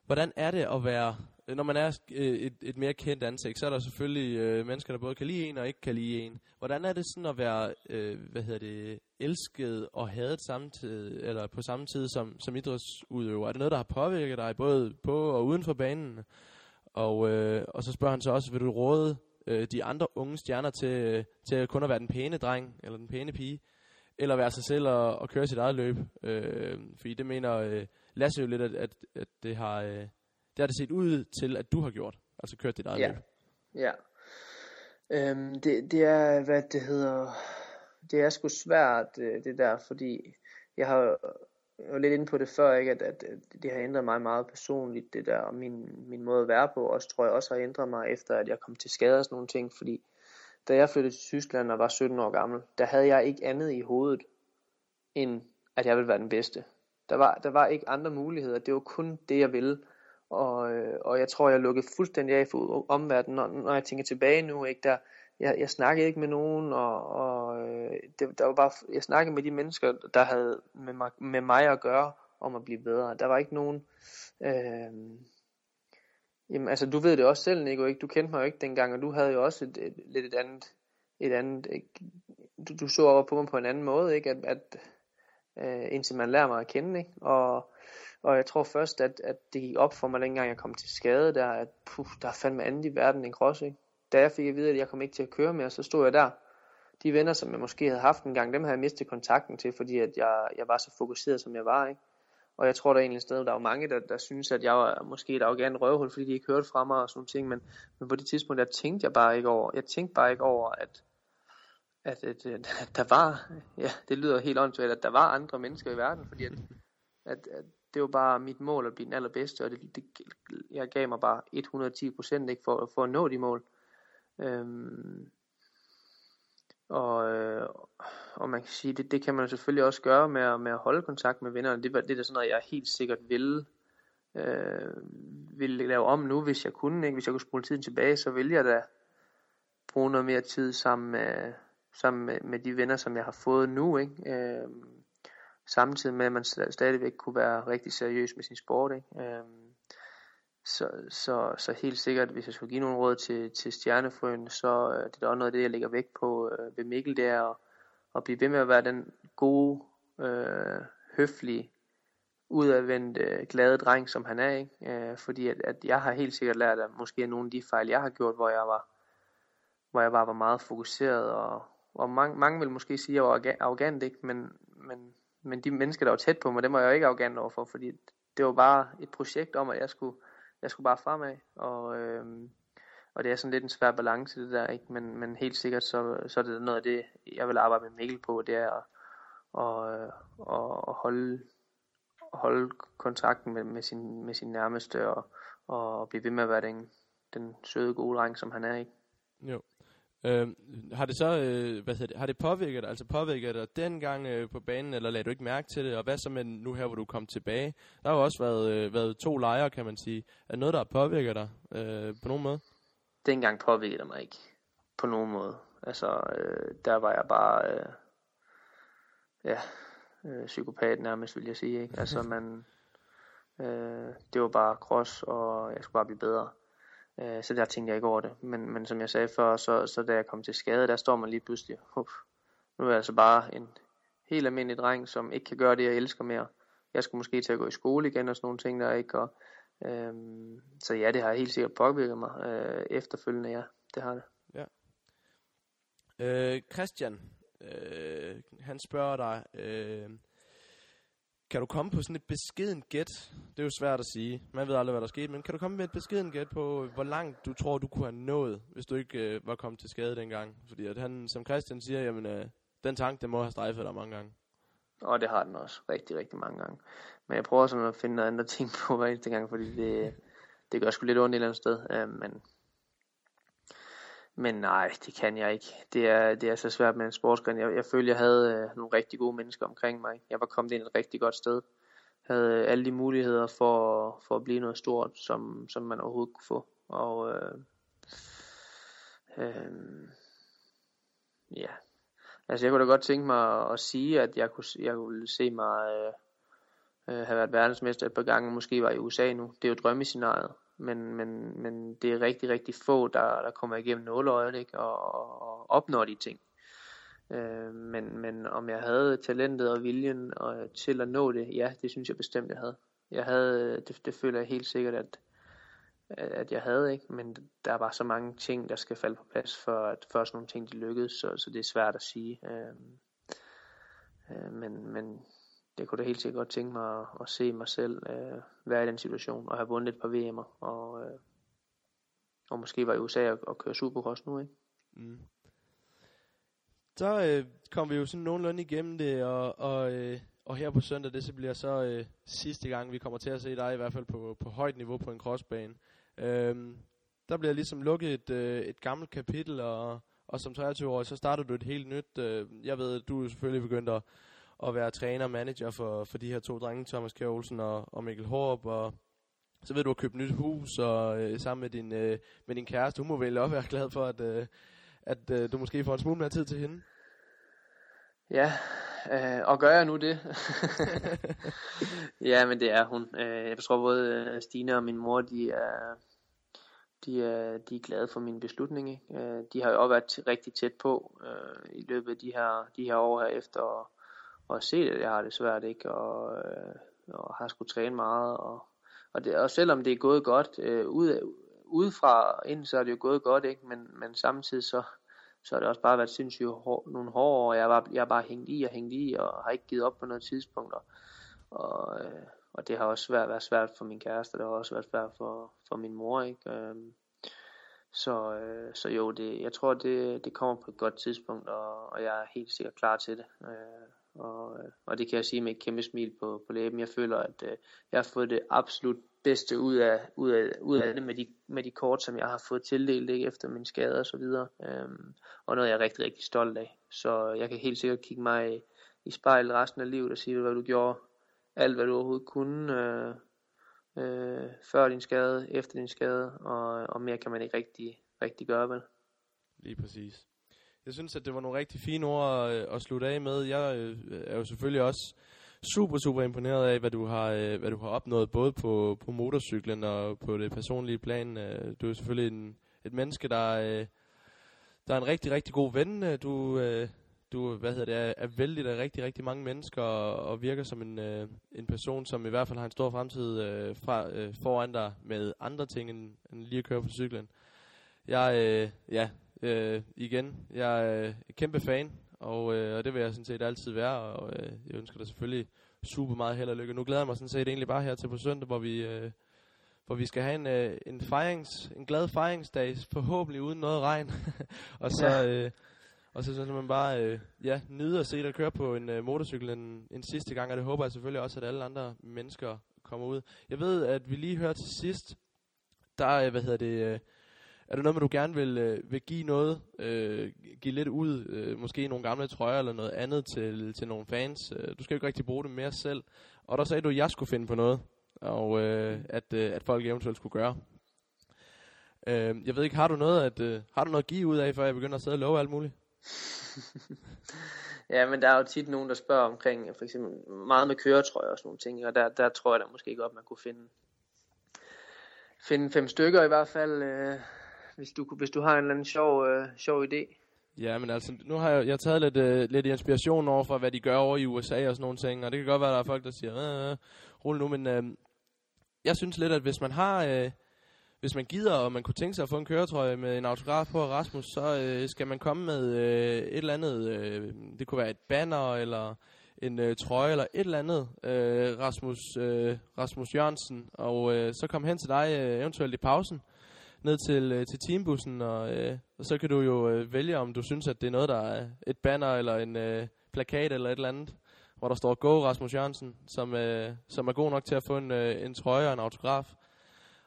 hvordan er det at være, når man er øh, et, et mere kendt ansigt, så er der selvfølgelig øh, mennesker, der både kan lide en og ikke kan lide en. Hvordan er det sådan at være, øh, hvad hedder det, elsket og hadet samtidig, eller på samme tid som, som idrætsudøver? Er det noget, der har påvirket dig, både på og uden for banen? Og, øh, og så spørger han så også, vil du råde øh, de andre unge stjerner til, øh, til kun at være den pæne dreng, eller den pæne pige, eller være sig selv og, og køre sit eget løb? Øh, fordi det mener øh, Lasse jo lidt, at, at, at det har... Øh, det har det set ud til, at du har gjort. Altså kørt dit eget Ja. løb. Ja. Øhm, det, det er, hvad det hedder, det er sgu svært, øh, det der, fordi jeg har jeg var lidt inde på det før, ikke, at, at det har ændret mig meget personligt, det der, og min, min måde at være på, også tror jeg også har ændret mig, efter at jeg kom til skade og sådan nogle ting, fordi da jeg flyttede til Tyskland og var 17 år gammel, der havde jeg ikke andet i hovedet, end at jeg ville være den bedste. Der var, der var ikke andre muligheder, det var kun det, jeg ville. Og, øh, og jeg tror, jeg lukkede fuldstændig af for omverdenen, når, når jeg tænker tilbage nu, ikke der, jeg, jeg snakkede ikke med nogen, og, og øh, det, der var bare, jeg snakkede med de mennesker, der havde med mig, med mig at gøre, om at blive bedre. Der var ikke nogen, øh, jamen altså du ved det også selv, Nico, ikke? du kendte mig jo ikke dengang, og du havde jo også et, et, lidt et andet, et andet ikke? Du, du så over på mig på en anden måde, ikke? At, at, øh, indtil man lærer mig at kende, ikke? Og, og jeg tror først, at, at det gik op for mig, dengang jeg kom til skade, der, at puh, der er fandme andet i verden end cross, ikke? Da jeg fik at vide, at jeg kom ikke til at køre mere, så stod jeg der. De venner, som jeg måske havde haft en gang, dem havde jeg mistet kontakten til, fordi at jeg, jeg var så fokuseret, som jeg var, ikke? Og jeg tror, der er egentlig et sted, der var mange, der, der synes, at jeg var måske et arrogant røvhul, fordi de ikke hørte fra mig og sådan ting, men, men på det tidspunkt, der tænkte jeg bare ikke over, jeg tænkte bare ikke over, at, at, at, at der var, *laughs* ja, det lyder helt åndssvagt, at der var andre mennesker i verden, fordi at, at, at det var bare mit mål at blive den allerbedste, og det, det, jeg gav mig bare 110 procent ikke for, for at nå de mål. Øhm, og, øh, og man kan sige, det, det kan man jo selvfølgelig også gøre med, at- med at holde kontakt med vennerne. Det, var- det er da sådan noget, jeg helt sikkert ville, øh, ville lave om nu, hvis jeg kunne. Ikke? Hvis jeg kunne spole tiden tilbage, så ville jeg da bruge noget mere tid sammen med, sammen med, med de venner, som jeg har fået nu. Ikke? Øh, samtidig med, at man stadigvæk kunne være rigtig seriøs med sin sport. Ikke? Øh, så, så, så helt sikkert, hvis jeg skulle give nogle råd til, til stjernefrøen, så øh, det er da også noget af det, jeg lægger vægt på øh, ved Mikkel, det er at, at blive ved med at være den gode, øh, høflige, udadvendte, glade dreng, som han er. Ikke? Øh, fordi at, at jeg har helt sikkert lært af måske nogle af de fejl, jeg har gjort, hvor jeg var, hvor jeg bare var meget fokuseret, og, og mange, mange vil måske sige, at jeg var arrogant, ikke? Men, men, men de mennesker, der var tæt på mig, dem var jeg jo ikke arrogant overfor, fordi det var bare et projekt om, at jeg skulle, jeg skulle bare fremad, og, øhm, og det er sådan lidt en svær balance det der, ikke? Men, men helt sikkert, så, så er det noget af det, jeg vil arbejde med Mikkel på, det er at, og, og, og holde, holde kontakten med, med, sin, med sin nærmeste, og, og blive ved med at være den, den søde, gode dreng, som han er, ikke? Jo. Øh, har det så, øh, hvad hedder det, har det påvirket dig, altså påvirket dig dengang øh, på banen, eller lagde du ikke mærke til det, og hvad så med nu her, hvor du kom tilbage? Der har jo også været, øh, været to lejre, kan man sige. Er det noget, der har påvirket dig øh, på nogen måde? dengang påvirkede det mig ikke på nogen måde. Altså, øh, der var jeg bare, øh, ja, øh, psykopat nærmest, vil jeg sige. Ikke? Altså, *laughs* man, øh, det var bare cross, og jeg skulle bare blive bedre. Øh, så der tænkte jeg ikke over det. Men, men som jeg sagde før, så, så da jeg kom til skade, der står man lige pludselig, Uf, nu er jeg altså bare en helt almindelig dreng, som ikke kan gøre det, jeg elsker mere. Jeg skulle måske til at gå i skole igen og sådan nogle ting der, ikke? Og, øh, så ja, det har helt sikkert påvirket mig øh, efterfølgende, ja, det har det. Ja. Øh, Christian, øh, han spørger dig, øh, kan du komme på sådan et beskeden gæt? Det er jo svært at sige. Man ved aldrig, hvad der skete, men kan du komme med et beskeden gæt på, hvor langt du tror, du kunne have nået, hvis du ikke øh, var kommet til skade dengang? Fordi at han, som Christian siger, jamen, øh, den tank, den må have strejfet dig mange gange. Og det har den også rigtig, rigtig mange gange. Men jeg prøver sådan at finde noget andet ting på hver eneste gang, fordi det, det gør sgu lidt ondt et eller andet sted. Øh, men, men nej, det kan jeg ikke. Det er, det er så svært med en sportsgren. Jeg, jeg følte, jeg havde øh, nogle rigtig gode mennesker omkring mig. Jeg var kommet ind et rigtig godt sted. Havde øh, alle de muligheder for, for at blive noget stort, som, som man overhovedet kunne få. Og øh, øh, ja, Altså jeg kunne da godt tænke mig at sige, at jeg kunne, jeg kunne se mig øh, øh, have været verdensmester et par gange, måske var i USA nu. Det er jo drømmescenariet, men, men, men det er rigtig, rigtig få, der, der kommer igennem nåleøjet ikke? Og, og, og opnår de ting. Øh, men, men om jeg havde talentet og viljen og, til at nå det, ja, det synes jeg bestemt, jeg havde. Jeg havde, det, det føler jeg helt sikkert, at, at jeg havde, ikke? men der er bare så mange ting, der skal falde på plads, for at først nogle ting, de lykkedes, så, så det er svært at sige. Øh, øh, men, men jeg kunne da helt sikkert godt tænke mig at, at se mig selv øh, være i den situation, og have vundet et par VM'er, og, øh, og måske var i USA og, og køre Supercross nu, ikke? Mm. Så øh, kom vi jo sådan nogenlunde igennem det, og, og, øh, og her på søndag, det så bliver så øh, sidste gang, vi kommer til at se dig, i hvert fald på, på højt niveau på en crossbane. Øh, der bliver ligesom lukket et, øh, et gammelt kapitel, og, og som 23-årig, så starter du et helt nyt. Øh, jeg ved, du er selvfølgelig begyndt at, at være træner og manager for, for de her to drenge, Thomas Kjær Olsen og, og Mikkel Hårup, og så ved du, at købe nyt hus, og øh, sammen med din, øh, med din kæreste, hun må vel også være glad for, at, øh, at øh, du måske får en smule mere tid til hende. Ja, øh, og gør jeg nu det? *laughs* ja, men det er hun. Øh, jeg tror både øh, Stine og min mor, de er, de er, de er glade for min beslutning. Ikke? Øh, de har jo også været rigtig tæt på øh, i løbet af de her, de her år her efter, og, og set, at jeg har det svært, ikke? Og, øh, og har skulle træne meget. Og, og, det, og selvom det er gået godt, øh, ud, udefra ind, så er det jo gået godt, ikke? Men, men samtidig så, så har det også bare været sindssygt hår, nogle hårde år. Jeg har jeg har bare hængt i og hængt i, og har ikke givet op på noget tidspunkt. Og, og, øh, og det har også svært, været svært for min kæreste, og det har også været svært for, for min mor. Ikke? Øhm, så, øh, så jo, det, jeg tror, det, det kommer på et godt tidspunkt, og, og jeg er helt sikkert klar til det. Øh, og, øh, og det kan jeg sige med et kæmpe smil på, på læben. Jeg føler, at øh, jeg har fået det absolut bedste ud af, ud af, ud af det med de, med de kort, som jeg har fået tildelt ikke, efter min skade og så videre. Øhm, og noget, jeg er rigtig, rigtig stolt af. Så jeg kan helt sikkert kigge mig i, i spejlet resten af livet og sige, hvad du gjorde. Alt, hvad du overhovedet kunne øh, øh, før din skade, efter din skade, og, og mere kan man ikke rigtig, rigtig gøre, vel? Lige præcis. Jeg synes, at det var nogle rigtig fine ord at, at slutte af med. Jeg øh, er jo selvfølgelig også super, super imponeret af, hvad du har, øh, hvad du har opnået, både på, på motorcyklen og på det personlige plan. Øh, du er selvfølgelig en, et menneske, der, øh, der er en rigtig, rigtig god ven. Øh, du, øh, du hvad hedder det, er, er vældig af rigtig, rigtig mange mennesker og, og virker som en, øh, en person, som i hvert fald har en stor fremtid øh, fra, øh, foran dig med andre ting end, end lige at køre på cyklen. Jeg, øh, ja, øh, igen, jeg er et kæmpe fan og, øh, og det vil jeg sådan set altid være, og øh, jeg ønsker dig selvfølgelig super meget held og lykke. Nu glæder jeg mig sådan set egentlig bare her til på søndag, hvor vi, øh, hvor vi skal have en, øh, en, fejrings, en glad fejringsdag, forhåbentlig uden noget regn. *laughs* og så... Ja. Øh, og så skal man bare øh, ja, nyde at se dig køre på en øh, motorcykel en, en sidste gang, og det håber jeg selvfølgelig også, at alle andre mennesker kommer ud. Jeg ved, at vi lige hørte til sidst, der, øh, hvad hedder det, øh, er det noget med, du gerne vil, øh, vil give noget, øh, give lidt ud, øh, måske nogle gamle trøjer eller noget andet til, til nogle fans? Øh, du skal jo ikke rigtig bruge det mere selv. Og der sagde du, at jeg skulle finde på noget, og øh, at, øh, at folk eventuelt skulle gøre. Øh, jeg ved ikke, har du noget at, øh, har du noget at give ud af, før jeg begynder at sidde og love alt muligt? *laughs* ja, men der er jo tit nogen, der spørger omkring, for eksempel meget med køretrøjer og sådan nogle ting, og der, der tror jeg da måske godt, man kunne finde, finde fem stykker i hvert fald, øh, hvis du, hvis du har en eller anden sjov, øh, sjov idé. Ja, men altså, nu har jeg, jeg har taget lidt, øh, lidt inspiration over for, hvad de gør over i USA og sådan nogle ting, og det kan godt være, at der er folk, der siger, øh, øh, nu, men øh, jeg synes lidt, at hvis man har, øh, hvis man gider, og man kunne tænke sig at få en køretrøje med en autograf på Rasmus, så øh, skal man komme med øh, et eller andet, øh, det kunne være et banner, eller en øh, trøje, eller et eller andet, øh, Rasmus, øh, Rasmus Jørgensen, og øh, så kom hen til dig øh, eventuelt i pausen, ned til, øh, til teambussen, og, øh, og så kan du jo øh, vælge, om du synes, at det er noget, der er et banner eller en øh, plakat eller et eller andet, hvor der står Go Rasmus Jørgensen, som, øh, som er god nok til at få en, øh, en trøje og en autograf.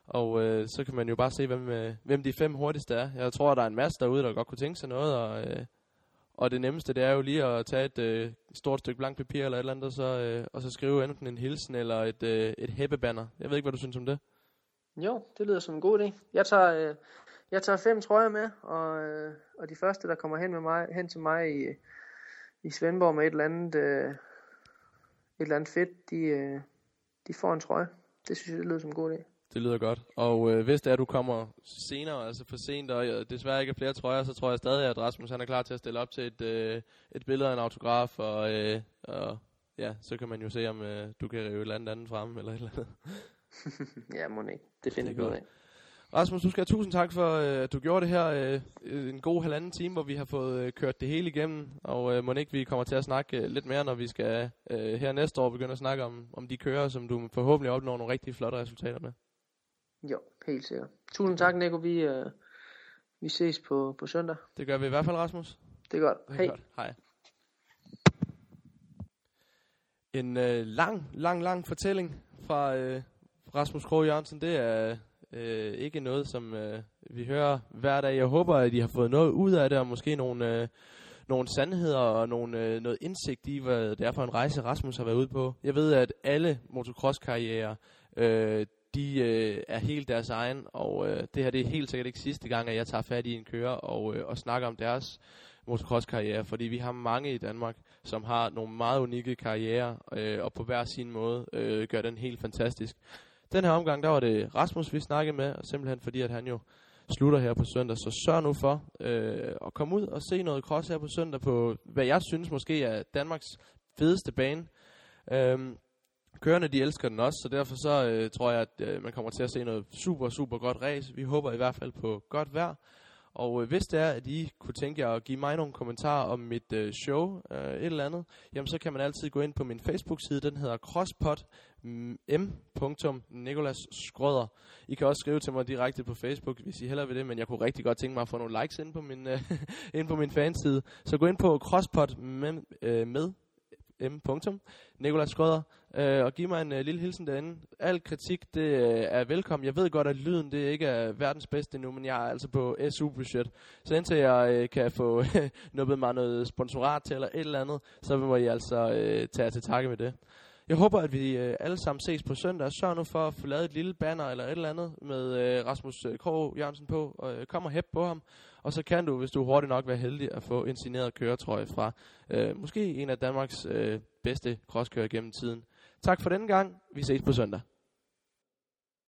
Og øh, så kan man jo bare se, hvem, øh, hvem de fem hurtigste er. Jeg tror, der er en masse derude, der godt kunne tænke sig noget, og, øh, og det nemmeste, det er jo lige at tage et øh, stort stykke blank papir eller et eller andet, og så, øh, og så skrive enten en hilsen eller et, øh, et hæppebanner. Jeg ved ikke, hvad du synes om det? Jo, det lyder som en god idé. Jeg tager, øh, jeg tager fem trøjer med, og, øh, og de første, der kommer hen, med mig, hen til mig i, i Svendborg med et eller andet, øh, et eller andet fedt, de, øh, de får en trøje. Det synes jeg, det lyder som en god idé. Det lyder godt. Og øh, hvis det er, at du kommer senere, altså for sent, og øh, desværre ikke er flere trøjer, så tror jeg stadig, at Rasmus han er klar til at stille op til et, øh, et billede af en autograf, og, øh, og ja, så kan man jo se, om øh, du kan rive et eller andet andet frem, eller et eller andet. *laughs* ja, må ikke. Det finder vi ud godt. af. Rasmus, du skal have tusind tak for, øh, at du gjorde det her øh, en god halvanden time, hvor vi har fået øh, kørt det hele igennem. Og øh, må ikke vi kommer til at snakke øh, lidt mere, når vi skal øh, her næste år begynde at snakke om, om de kører, som du forhåbentlig opnår nogle rigtig flotte resultater med. Jo, helt sikkert. Tusind tak, Nico. Vi, øh, vi ses på, på søndag. Det gør vi i hvert fald, Rasmus. Det er godt. Det er Hej. Godt. Hej. En øh, lang, lang, lang fortælling fra øh, Rasmus Krog Jørgensen. Det er øh, ikke noget, som øh, vi hører hver dag. Jeg håber, at I har fået noget ud af det, og måske nogle, øh, nogle sandheder og nogle, øh, noget indsigt i, hvad det er for en rejse, Rasmus har været ude på. Jeg ved, at alle motocross-karrierer, øh, de øh, er helt deres egen, og øh, det her det er helt sikkert ikke sidste gang, at jeg tager fat i en kører og, øh, og snakker om deres motocross-karriere, fordi vi har mange i Danmark, som har nogle meget unikke karrierer, øh, og på hver sin måde øh, gør den helt fantastisk. Den her omgang, der var det Rasmus, vi snakkede med, og simpelthen fordi, at han jo slutter her på søndag, så sørg nu for øh, at komme ud og se noget cross her på søndag på, hvad jeg synes måske er Danmarks fedeste bane. Øhm, Kørende, de elsker den også, så derfor så øh, tror jeg, at øh, man kommer til at se noget super, super godt race. Vi håber i hvert fald på godt vejr. Og øh, hvis det er, at I kunne tænke jer at give mig nogle kommentarer om mit øh, show, øh, et eller andet, jamen så kan man altid gå ind på min Facebook-side, den hedder crosspot mm, m. Nikolas Skrøder. I kan også skrive til mig direkte på Facebook, hvis I hellere vil det, men jeg kunne rigtig godt tænke mig at få nogle likes ind på min, øh, *laughs* ind på min fanside. Så gå ind på crosspot med, øh, med m. Nikolaj Skrøder, øh, og giv mig en øh, lille hilsen derinde. Al kritik, det øh, er velkommen. Jeg ved godt, at lyden det ikke er verdens bedste nu, men jeg er altså på SU-budget. Så indtil jeg øh, kan få *laughs* nubbet mig noget sponsorat til eller et eller andet, så må I altså øh, tage til takke med det. Jeg håber, at vi øh, alle sammen ses på søndag. Sørg nu for at få lavet et lille banner eller et eller andet med øh, Rasmus øh, Krog Jørgensen på. Og, øh, kom og hæb på ham. Og så kan du, hvis du er hurtig nok, være heldig at få en signeret køretrøje fra øh, måske en af Danmarks øh, bedste crosskører gennem tiden. Tak for denne gang. Vi ses på søndag.